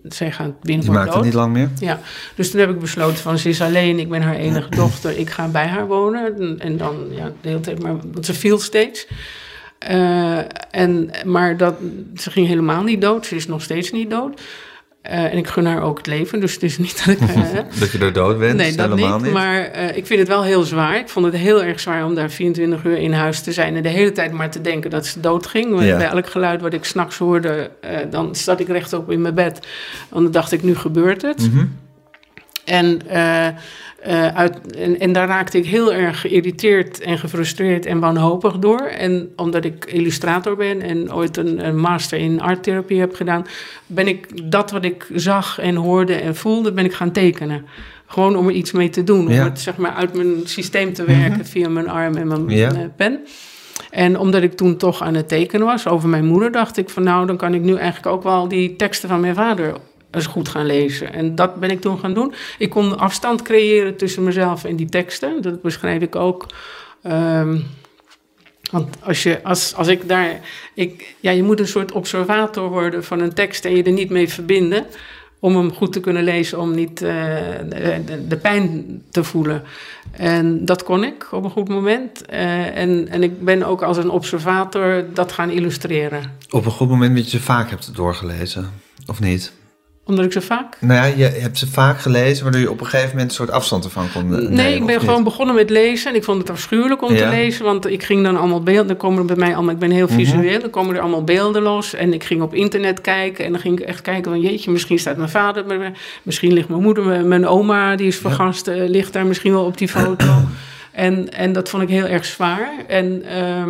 zij gaat Die binnenkort dood. het niet lang meer. Ja, dus toen heb ik besloten van ze is alleen, ik ben haar enige dochter, ik ga bij haar wonen. En, en dan, ja, de hele tijd, maar want ze viel steeds. Eh, en, maar dat, ze ging helemaal niet dood, ze is nog steeds niet dood. Eh, en ik gun haar ook het leven, dus het is niet dat ik... eh, Dat je er dood bent, nee, dat helemaal niet. niet. Maar eh, ik vind het wel heel zwaar. Ik vond het heel erg zwaar om daar 24 uur in huis te zijn... en de hele tijd maar te denken dat ze doodging. Ja. Bij elk geluid wat ik s'nachts hoorde, dan zat ik rechtop in mijn bed. Want dan dacht ik, nu gebeurt het. Mhm. En, eh, uit, en, en daar raakte ik heel erg geïrriteerd en gefrustreerd en wanhopig door. En omdat ik illustrator ben en ooit een, een master in arttherapie heb gedaan, ben ik dat wat ik zag en hoorde en voelde, ben ik gaan tekenen. Gewoon om er iets mee te doen. Ja. Mhm. Om het zeg maar uit mijn systeem te werken via mijn arm en mijn Ja. eh, pen. En omdat ik toen toch aan het tekenen was over mijn moeder, dacht ik van nou, dan kan ik nu eigenlijk ook wel die teksten van mijn vader eens goed gaan lezen. En dat ben ik toen gaan doen. Ik kon afstand creëren tussen mezelf en die teksten. Dat beschrijf ik ook. Ehm, want als, je, als, als ik daar. Ik, ja, je moet een soort observator worden van een tekst en je er niet mee verbinden. Om hem goed te kunnen lezen, om niet eh, de, pijn te voelen. En dat kon ik op een goed moment. Eh, en, en ik ben ook als een observator dat gaan illustreren. Op een goed moment dat je ze vaak hebt doorgelezen, of niet? Omdat ik zo vaak Nou ja, je hebt ze vaak gelezen, waardoor je op een gegeven moment een soort afstand ervan kon nemen. Nee, ik ben niet? gewoon begonnen met lezen. En ik vond het afschuwelijk om Ja. te lezen. Want ik ging dan allemaal beelden. Dan komen er bij mij allemaal. Ik ben heel Mhm. visueel. Dan komen er allemaal beelden los. En ik ging op internet kijken. En dan ging ik echt kijken van jeetje, misschien staat mijn vader. Misschien ligt mijn moeder, mijn- mijn oma, die is vergast, eh, ligt daar misschien wel op die foto. En, en dat vond ik heel erg zwaar. En ehm,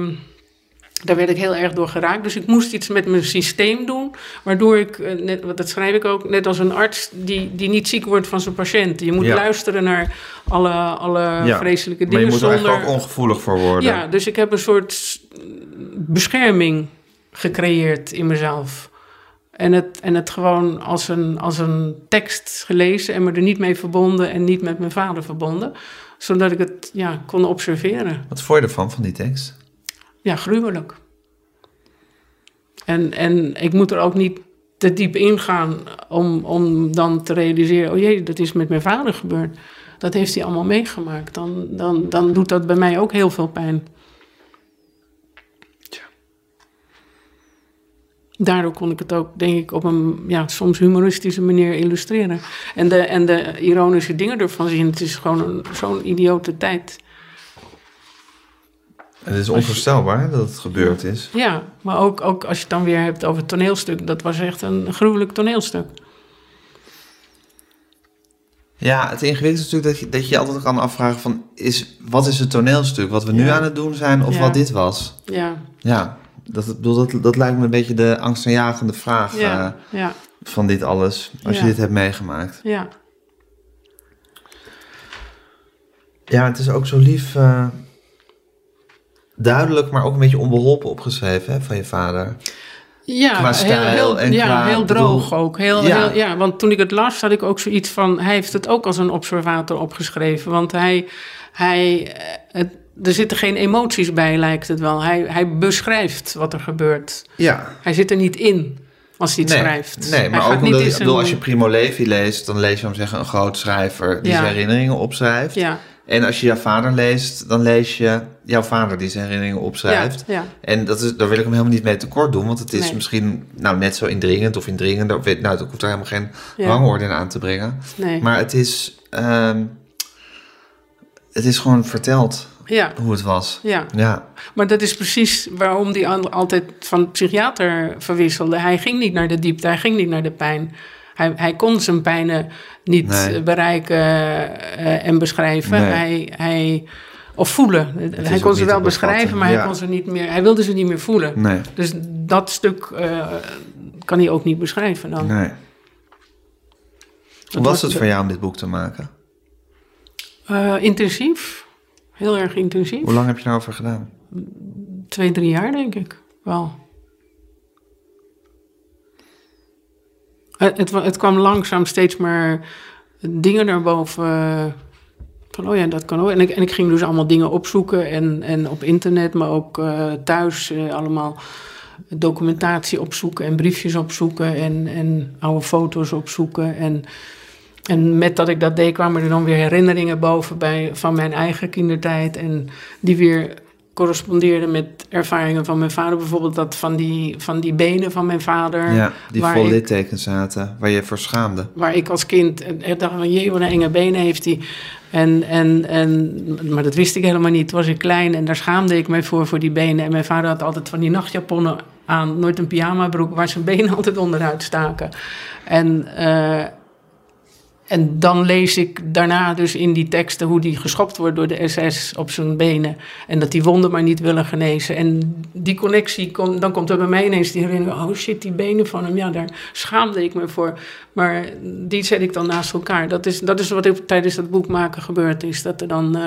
daar werd ik heel erg door geraakt. Dus ik moest iets met mijn systeem doen. Waardoor ik, eh, net, dat schrijf ik ook, net als een arts die, die niet ziek wordt van zijn patiënt. Je moet Ja. luisteren naar alle, alle Ja, vreselijke Maar je dingen moet er eigenlijk ook ongevoelig voor worden. Ja, dus ik heb een soort bescherming gecreëerd in mezelf. En het, en het gewoon als een, als een tekst gelezen en me er niet mee verbonden en niet met mijn vader verbonden. Zodat ik het ja, kon observeren. Wat vond je ervan, van die tekst? Ja, gruwelijk. En, en ik moet er ook niet te diep ingaan om, om dan te realiseren... oh jee, dat is met mijn vader gebeurd. Dat heeft hij allemaal meegemaakt. Dan, dan, dan doet dat bij mij ook heel veel pijn. Daardoor kon ik het ook, denk ik, op een ja, soms humoristische manier illustreren. En de, en de ironische dingen ervan zien. Het is gewoon zo'n idiote tijd. Het is onvoorstelbaar dat het gebeurd is. Ja, maar ook, ook als je het dan weer hebt over het toneelstuk. Dat was echt een gruwelijk toneelstuk. Ja, het ingewikkelde is natuurlijk dat je, dat je altijd kan afvragen van... Is, wat is het toneelstuk? Wat we nu aan het doen zijn of Ja. wat dit was? Ja, Ja, dat, bedoel, dat, dat lijkt me een beetje de angstaanjagende vraag ja, eh, van dit alles. Als je dit hebt meegemaakt. ja. Ja, het is ook zo lief... eh, duidelijk, maar ook een beetje onbeholpen opgeschreven hè, van je vader. Ja, Qua stijl heel, heel, en ja, qua- heel droog ook. Heel, Ja. ja. ja, want toen ik het las, had ik ook zoiets van... Hij heeft het ook als een observator opgeschreven. Want hij... hij eh, het, er zitten geen emoties bij, lijkt het wel. Hij, hij beschrijft wat er gebeurt. Ja, Hij zit er niet in als hij het nee, schrijft. Nee, maar ook niet omdat ik zijn- bedoel, als je Primo Levi leest, dan lees je hem zeggen een groot schrijver die Ja. zijn herinneringen opschrijft. Ja, En als je jouw vader leest, dan lees je jouw vader die zijn herinneringen opschrijft. Ja, ja. En dat is, daar wil ik hem helemaal niet mee tekort doen, want het is Nee. misschien nou, net zo indringend of indringender. weet- Nou, ik hoef daar helemaal geen Ja. rangorde in aan te brengen. nee. Maar het is, ehm, het is gewoon verteld ja, hoe het was. ja. Ja, Maar dat is precies waarom al- altijd van psychiater verwisselde. Hij ging niet naar de diepte, hij ging niet naar de pijn. Hij, hij kon zijn pijnen niet Nee. bereiken eh, en beschrijven. Nee. Hij, hij, of voelen. hij kon ze wel beschrijven, maar ja. hij, kon ze niet meer, hij wilde ze niet meer voelen. nee, Dus dat stuk eh, kan hij ook niet beschrijven dan. nee. Hoe was het voor jou om dit boek te maken? Eh, intensief. Heel erg intensief. Hoe lang heb je daarover gedaan? Twee, drie jaar denk ik wel. Het, het, wa- het kwam langzaam steeds maar dingen naar boven. Van, oh dat kan ook. En ik, en ik ging dus allemaal dingen opzoeken. En, en op internet, maar ook eh, thuis eh, allemaal documentatie opzoeken. En briefjes opzoeken. En, en oude foto's opzoeken. En, en met dat ik dat deed, kwamen er dan weer herinneringen boven bij, van mijn eigen kindertijd. En die weer correspondeerden met ervaringen van mijn vader. Bijvoorbeeld dat van die, van die benen van mijn vader. Ja, die vol ik- littekens zaten, waar je voor schaamde. Waar ik als kind eh, dacht van, jee, wat een enge benen heeft hij. En, en, en, maar dat wist ik helemaal niet. Toen was ik klein en daar schaamde ik mij voor, voor die benen. En mijn vader had altijd van die nachtjaponnen aan. Nooit een pyjamabroek waar zijn benen altijd onderuit staken. En, eh, en dan lees ik daarna dus in die teksten hoe die geschopt wordt door de SS op zijn benen. En dat die wonden maar niet willen genezen. En die connectie, kom, dan komt er bij mij ineens die herinnering. Oh shit, die benen van hem, ja, daar schaamde ik me voor. Maar die zet ik dan naast elkaar. Dat is, dat is wat tijdens dat boek maken gebeurd is. Dat er dan eh,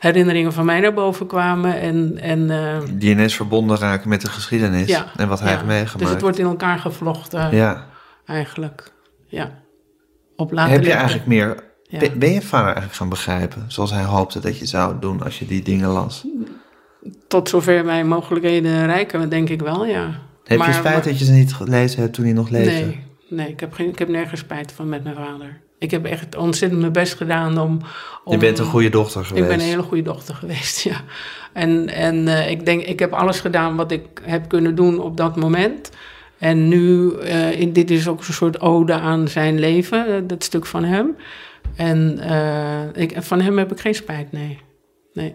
herinneringen van mij naar boven kwamen. En, en, eh, Die ineens verbonden raken met de geschiedenis Ja, en wat hij ja. heeft meegemaakt. Dus het wordt in elkaar gevlochten Ja. eigenlijk. Ja. Op Heb je eigenlijk meer... Ja. Ben- Ben je vader eigenlijk gaan begrijpen, zoals hij hoopte dat je zou doen als je die dingen las? Tot zover mijn mogelijkheden reiken, denk ik wel, ja. Heb Maar- je spijt maar- dat je ze niet gelezen hebt toen hij nog leefde? Nee, nee ik, heb geen, ik heb nergens spijt van met mijn vader. Ik heb echt ontzettend mijn best gedaan om... om Je bent een goede dochter geweest. Ik ben een hele goede dochter geweest, ja. En, en eh, ik denk, ik heb alles gedaan wat ik heb kunnen doen op dat moment. En nu, eh, in, dit is ook een soort ode aan zijn leven, eh, dat stuk van hem. En eh, ik, van hem heb ik geen spijt, nee. Nee.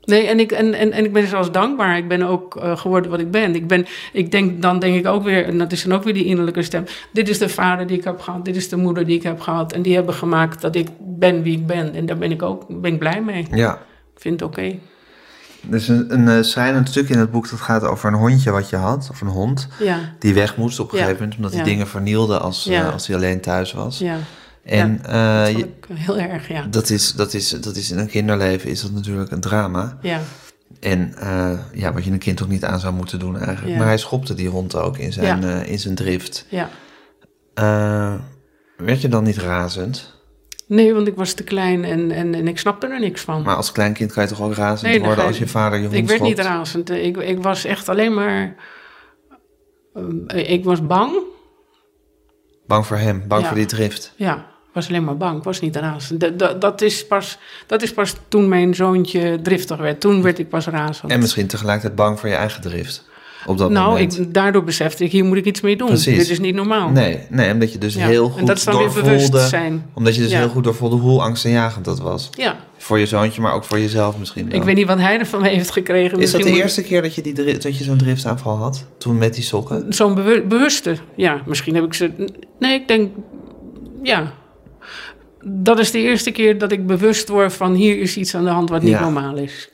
Nee, en ik, en, en, en ik ben zelfs dankbaar. Ik ben ook geworden wat ik ben. Ik ben. Ik denk, dan denk ik ook weer, en dat is dan ook weer die innerlijke stem. Dit is de vader die ik heb gehad, dit is de moeder die ik heb gehad. En die hebben gemaakt dat ik ben wie ik ben. En daar ben ik ook ben ik blij mee. Ja. Ik vind het oké. Er is een, een eh, schrijnend stuk in het boek dat gaat over een hondje wat je had, of een hond, Ja, die weg moest op een Ja. gegeven moment, omdat hij Ja. dingen vernielde als, eh, Ja. als hij alleen thuis was. ja. En eh, Dat ik heel erg, ja. dat, is, dat, is, dat is in een kinderleven is dat natuurlijk een drama. Ja, En eh, ja, wat je een kind ook niet aan zou moeten doen eigenlijk. Ja. Maar hij schopte die hond ook in zijn, Ja. eh, in zijn drift. ja. Eh, werd je dan niet razend? Nee, want ik was te klein en, en, en ik snapte er niks van. Maar als kleinkind kan je toch ook razend Nee, worden als je- vader je hond ik werd niet razend. Ik, ik was echt alleen maar... ehm, ik was bang. Bang voor hem, bang Ja. voor die drift. Ja, ik was alleen maar bang. Ik was niet razend. Dat, dat, dat, is pas, dat is pas toen mijn zoontje driftig werd. Toen werd ik pas razend. En misschien tegelijkertijd bang voor je eigen drift. Op dat nou, moment. ik, daardoor besefte ik, hier moet ik iets mee doen. Precies. Dit is niet normaal. Nee, nee, omdat je dus Ja, heel en goed dat is dan weer doorvoelde... bewustzijn. Omdat je dus Ja. heel goed doorvoelde hoe angstaanjagend dat was. Ja, Voor je zoontje, maar ook voor jezelf misschien wel. ik weet niet wat hij ervan heeft gekregen. Is dat de eerste keer dat je, die dat je zo'n driftaanval had? Toen met die sokken? Zo'n bewu- bewuste. Ja, misschien heb ik ze... Nee, ik denk... Ja. Dat is de eerste keer dat ik bewust word van... hier is iets aan de hand wat niet Ja. normaal is.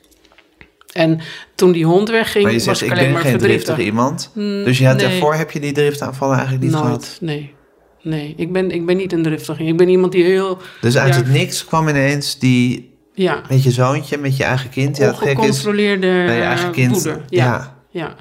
En toen die hond wegging, Maar je was zegt, ik ik alleen ben maar geen verdrietig. driftige iemand. Mm, Dus je had, nee. daarvoor heb je die driftaanvallen eigenlijk niet gehad. Nee. Nee, ik ben, ik ben niet een driftige. Ik ben iemand die heel... Dus uit Ja. het niks kwam ineens die Ja, met je zoontje, met je eigen kind. Ja, dat gek is ongecontroleerde bij je eigen kind. Ja, ja.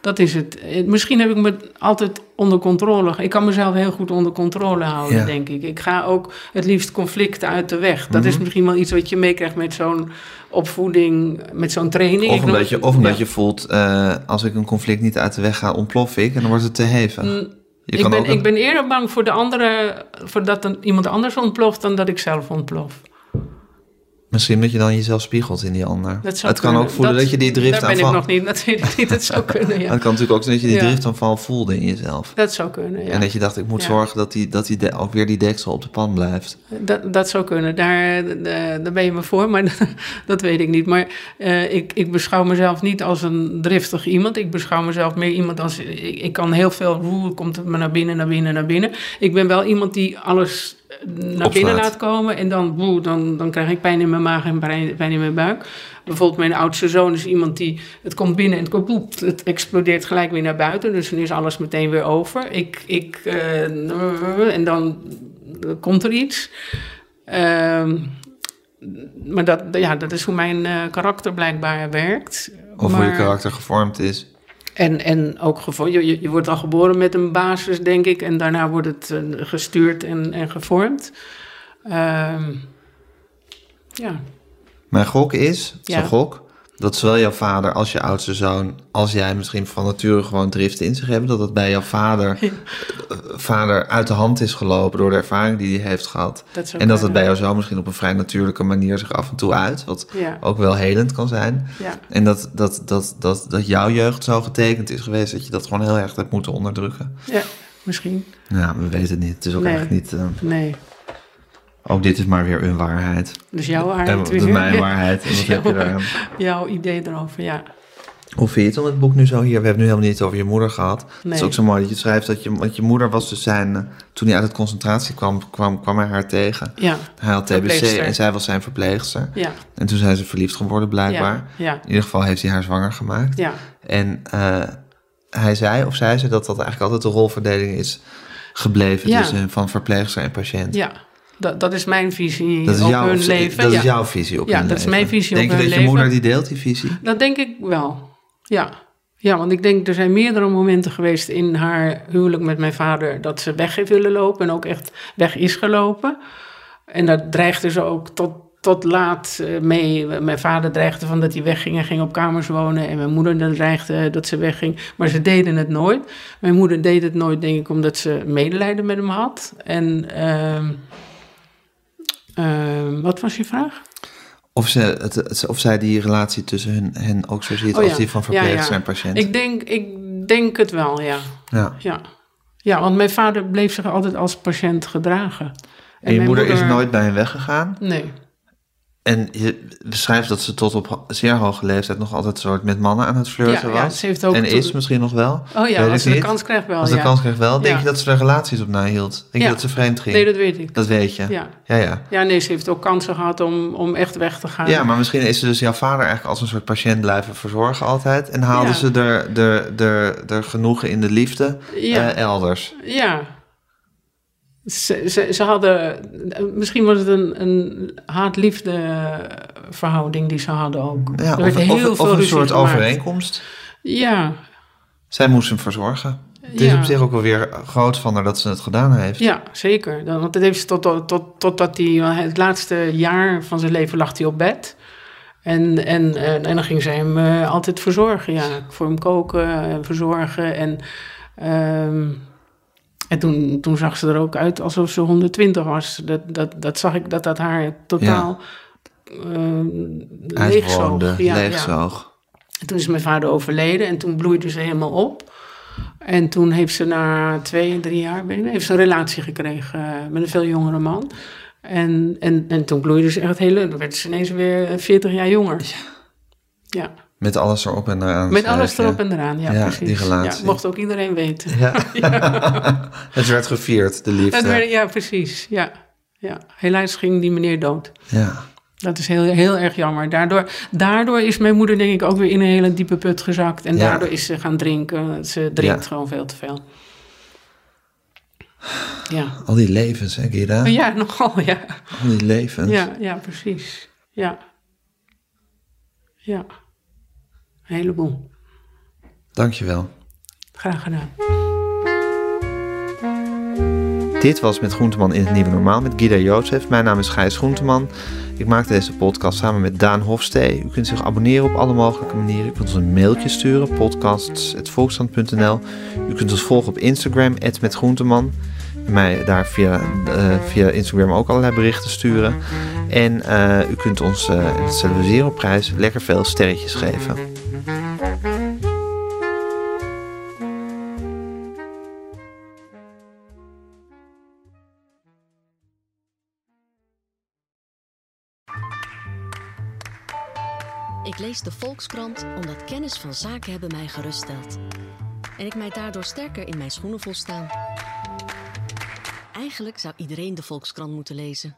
Dat is het. Eh, Misschien heb ik me altijd onder controle. Ik kan mezelf heel goed onder controle houden, Ja. denk ik. Ik ga ook het liefst conflicten uit de weg. Dat is Mhm. misschien wel iets wat je meekrijgt met zo'n opvoeding, met zo'n training. Of omdat je, of omdat ja. je voelt, eh, als ik een conflict niet uit de weg ga, ontplof ik en dan wordt het te hevig. Mm, ik, ben, een- ik ben eerder bang voor de andere, voor dat een, iemand anders ontploft dan dat ik zelf ontplof. Misschien dat je dan jezelf spiegelt in die ander. Het kan kunnen. ook voelen dat, je die drift Daar ben ik aanval... nog niet, ik niet. Dat zou kunnen, ja. Het kan natuurlijk ook zijn dat je die driftaanval voelde in jezelf. Dat zou kunnen, ja. En dat je dacht, ik moet Ja. zorgen dat, die, dat die de- ook weer die deksel op de pan blijft. Dat, dat zou kunnen. Daar, eh, daar ben je me voor, maar dat weet ik niet. Maar eh, ik, ik beschouw mezelf niet als een driftig iemand. Ik beschouw mezelf meer iemand als... Ik, ik kan heel veel... Hoe komt het me naar binnen, naar binnen, naar binnen? Ik ben wel iemand die alles naar Opslaat. binnen laat komen. En dan, woe, dan, dan krijg ik pijn in mijn maag en pijn, in mijn buik. Bijvoorbeeld mijn oudste zoon is iemand die... Het komt binnen en het, het explodeert gelijk weer naar buiten. Dus dan is alles meteen weer over. Ik... ik eh, en dan komt er iets. Ehm, maar dat, ja, dat is hoe mijn eh, karakter blijkbaar werkt. Of maar, hoe je karakter gevormd is. En, en ook gevo- je, je, wordt al geboren met een basis, denk ik. En daarna wordt het eh, gestuurd en, en gevormd. Ehm, ja, Mijn gok is, Ja. gok, dat zowel jouw vader als je oudste zoon, als jij misschien van nature gewoon drift in zich hebben, dat het bij jouw vader, eh, vader uit de hand is gelopen door de ervaring die hij heeft gehad. dat En dat het bij jouw zoon misschien op een vrij natuurlijke manier zich af en toe uit, wat Ja, ook wel helend kan zijn. ja, En dat, dat, dat, dat, dat jouw jeugd zo getekend is geweest dat je dat gewoon heel erg hebt moeten onderdrukken. ja, misschien. Ja, we weten het niet. Het is ook Nee. eigenlijk niet. eh, Nee. Ook dit is maar weer een waarheid. Dus jouw waarheid weer. mijn waarheid. En wat heb je daar? Jouw idee erover, ja. Hoe vind je het om het boek nu zo hier? We hebben nu helemaal niet over je moeder gehad. Het is ook zo mooi dat je schrijft dat je, want je moeder was dus zijn, eh, toen hij uit het concentratie kwam, kwam, kwam hij haar tegen. Ja, Hij had TBC en zij was zijn verpleegster. ja, En toen zijn ze verliefd geworden blijkbaar. ja, ja, In ieder geval heeft hij haar zwanger gemaakt. ja. En eh, hij zei, of zei ze, dat dat eigenlijk altijd de rolverdeling is gebleven Ja. tussen van verpleegster en patiënt. ja. Dat, dat is mijn visie Dat is, op jouw, hun leven. dat ja. is jouw visie op Ja, hun dat is leven. mijn visie op Denk je hun dat je leven. moeder die deelt, die visie? Dat denk ik wel. Ja. Ja, want ik denk er zijn meerdere momenten geweest in haar huwelijk met mijn vader dat ze weg heeft willen lopen en ook echt weg is gelopen. En dat dreigde ze ook tot, tot laat eh, mee. Mijn vader dreigde van dat hij wegging en ging op kamers wonen. En mijn moeder dreigde dat ze wegging. Maar ze deden het nooit. Mijn moeder deed het nooit, denk ik, omdat ze medelijden met hem had. En ehm, ehm, wat was je vraag? Of, ze, het, of zij die relatie tussen hun, hen ook zo ziet Oh als ja. die van verpleegster ja. en patiënt. Ik denk, ik denk het wel, ja. ja. Ja. ja, want mijn vader bleef zich altijd als patiënt gedragen. En je moeder, is nooit bij hen weggegaan. Nee, En je beschrijft dat ze tot op zeer hoge leeftijd nog altijd soort met mannen aan het flirten Ja, ja, was. ze heeft ook en is misschien nog wel. Oh ja, Weet als ze de kans krijgt wel, Als ze de ja. kans krijgt wel. Denk Ja. je dat ze er relaties op nahield? Denk Ja. je dat ze vreemd ging? Nee, dat weet ik. Dat weet je. Ja. Ja, ja. Ja, nee, ze heeft ook kansen gehad om, om echt weg te gaan. Ja, maar misschien is ze dus jouw vader eigenlijk als een soort patiënt blijven verzorgen altijd. En haalde Ja. ze er, er, er, er genoegen in de liefde Ja. eh, elders. Ja. Ze, ze, ze hadden... Misschien was het een, een haat-liefde verhouding die ze hadden ook. Ja, er werd of, heel of, veel of een soort gemaakt. overeenkomst. Ja, Zij moest hem verzorgen. Het is Ja. op zich ook wel weer groot van haar dat ze het gedaan heeft. ja, zeker. Dan- Want dat heeft ze tot, tot, tot, totdat hij... Het laatste jaar van zijn leven lag hij op bed. En, en, en, en dan ging zij hem eh, altijd verzorgen. Ja, voor hem koken en verzorgen. En, ehm, en toen, toen zag ze er ook uit alsof ze 120 was. Dat, dat, dat zag ik dat dat haar totaal ehm leegzoog. Uitwoonde, Ja, ja. leegzoog. En toen is mijn vader overleden en toen bloeide ze helemaal op. En toen heeft ze na twee, drie jaar weet ik niet, heeft ze een relatie gekregen eh, met een veel jongere man. En, en, en toen bloeide ze echt heel leuk. Dan werd ze ineens weer 40 jaar jonger. Ja, Met alles erop en eraan. met alles erop en eraan. Ja, Ja, precies. die relatie. Ja, mocht ook iedereen weten. Ja. het werd gevierd, de liefde. Werd- ja, precies. Ja. Ja. Helaas ging die meneer dood. Ja. Dat is heel, heel erg jammer. Daardoor, daardoor is mijn moeder denk ik ook weer in een hele diepe put gezakt. En daardoor is ze gaan drinken. Ze drinkt gewoon veel te veel. Ja. Al die levens, hè, Gida? Ja, nogal, ja. Al die levens. Ja, ja, precies. Ja. Ja. Een heleboel. Dankjewel. Graag gedaan. Dit was Met Groenteman in het Nieuwe Normaal met Gida Jozef. Mijn naam is Gijs Groenteman. Ik maakte deze podcast samen met Daan Hofstee. U kunt zich abonneren op alle mogelijke manieren. U kunt ons een mailtje sturen, podcasts.volksstand.nl. U kunt ons volgen op Instagram, @metgroenteman. Mij daar via, eh, via Instagram ook allerlei berichten sturen. En eh, u kunt ons, en dat zeer op prijs, lekker veel sterretjes geven. Ik lees de Volkskrant omdat kennis van zaken hebben mij geruststelt. En ik mij daardoor sterker in mijn schoenen vol staan. Eigenlijk zou iedereen de Volkskrant moeten lezen.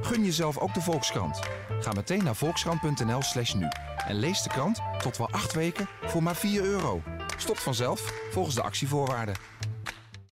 Gun jezelf ook de Volkskrant. Ga meteen naar volkskrant.nl slash nu. En lees de krant tot wel acht weken voor maar 4 euro. Stopt vanzelf volgens de actievoorwaarden.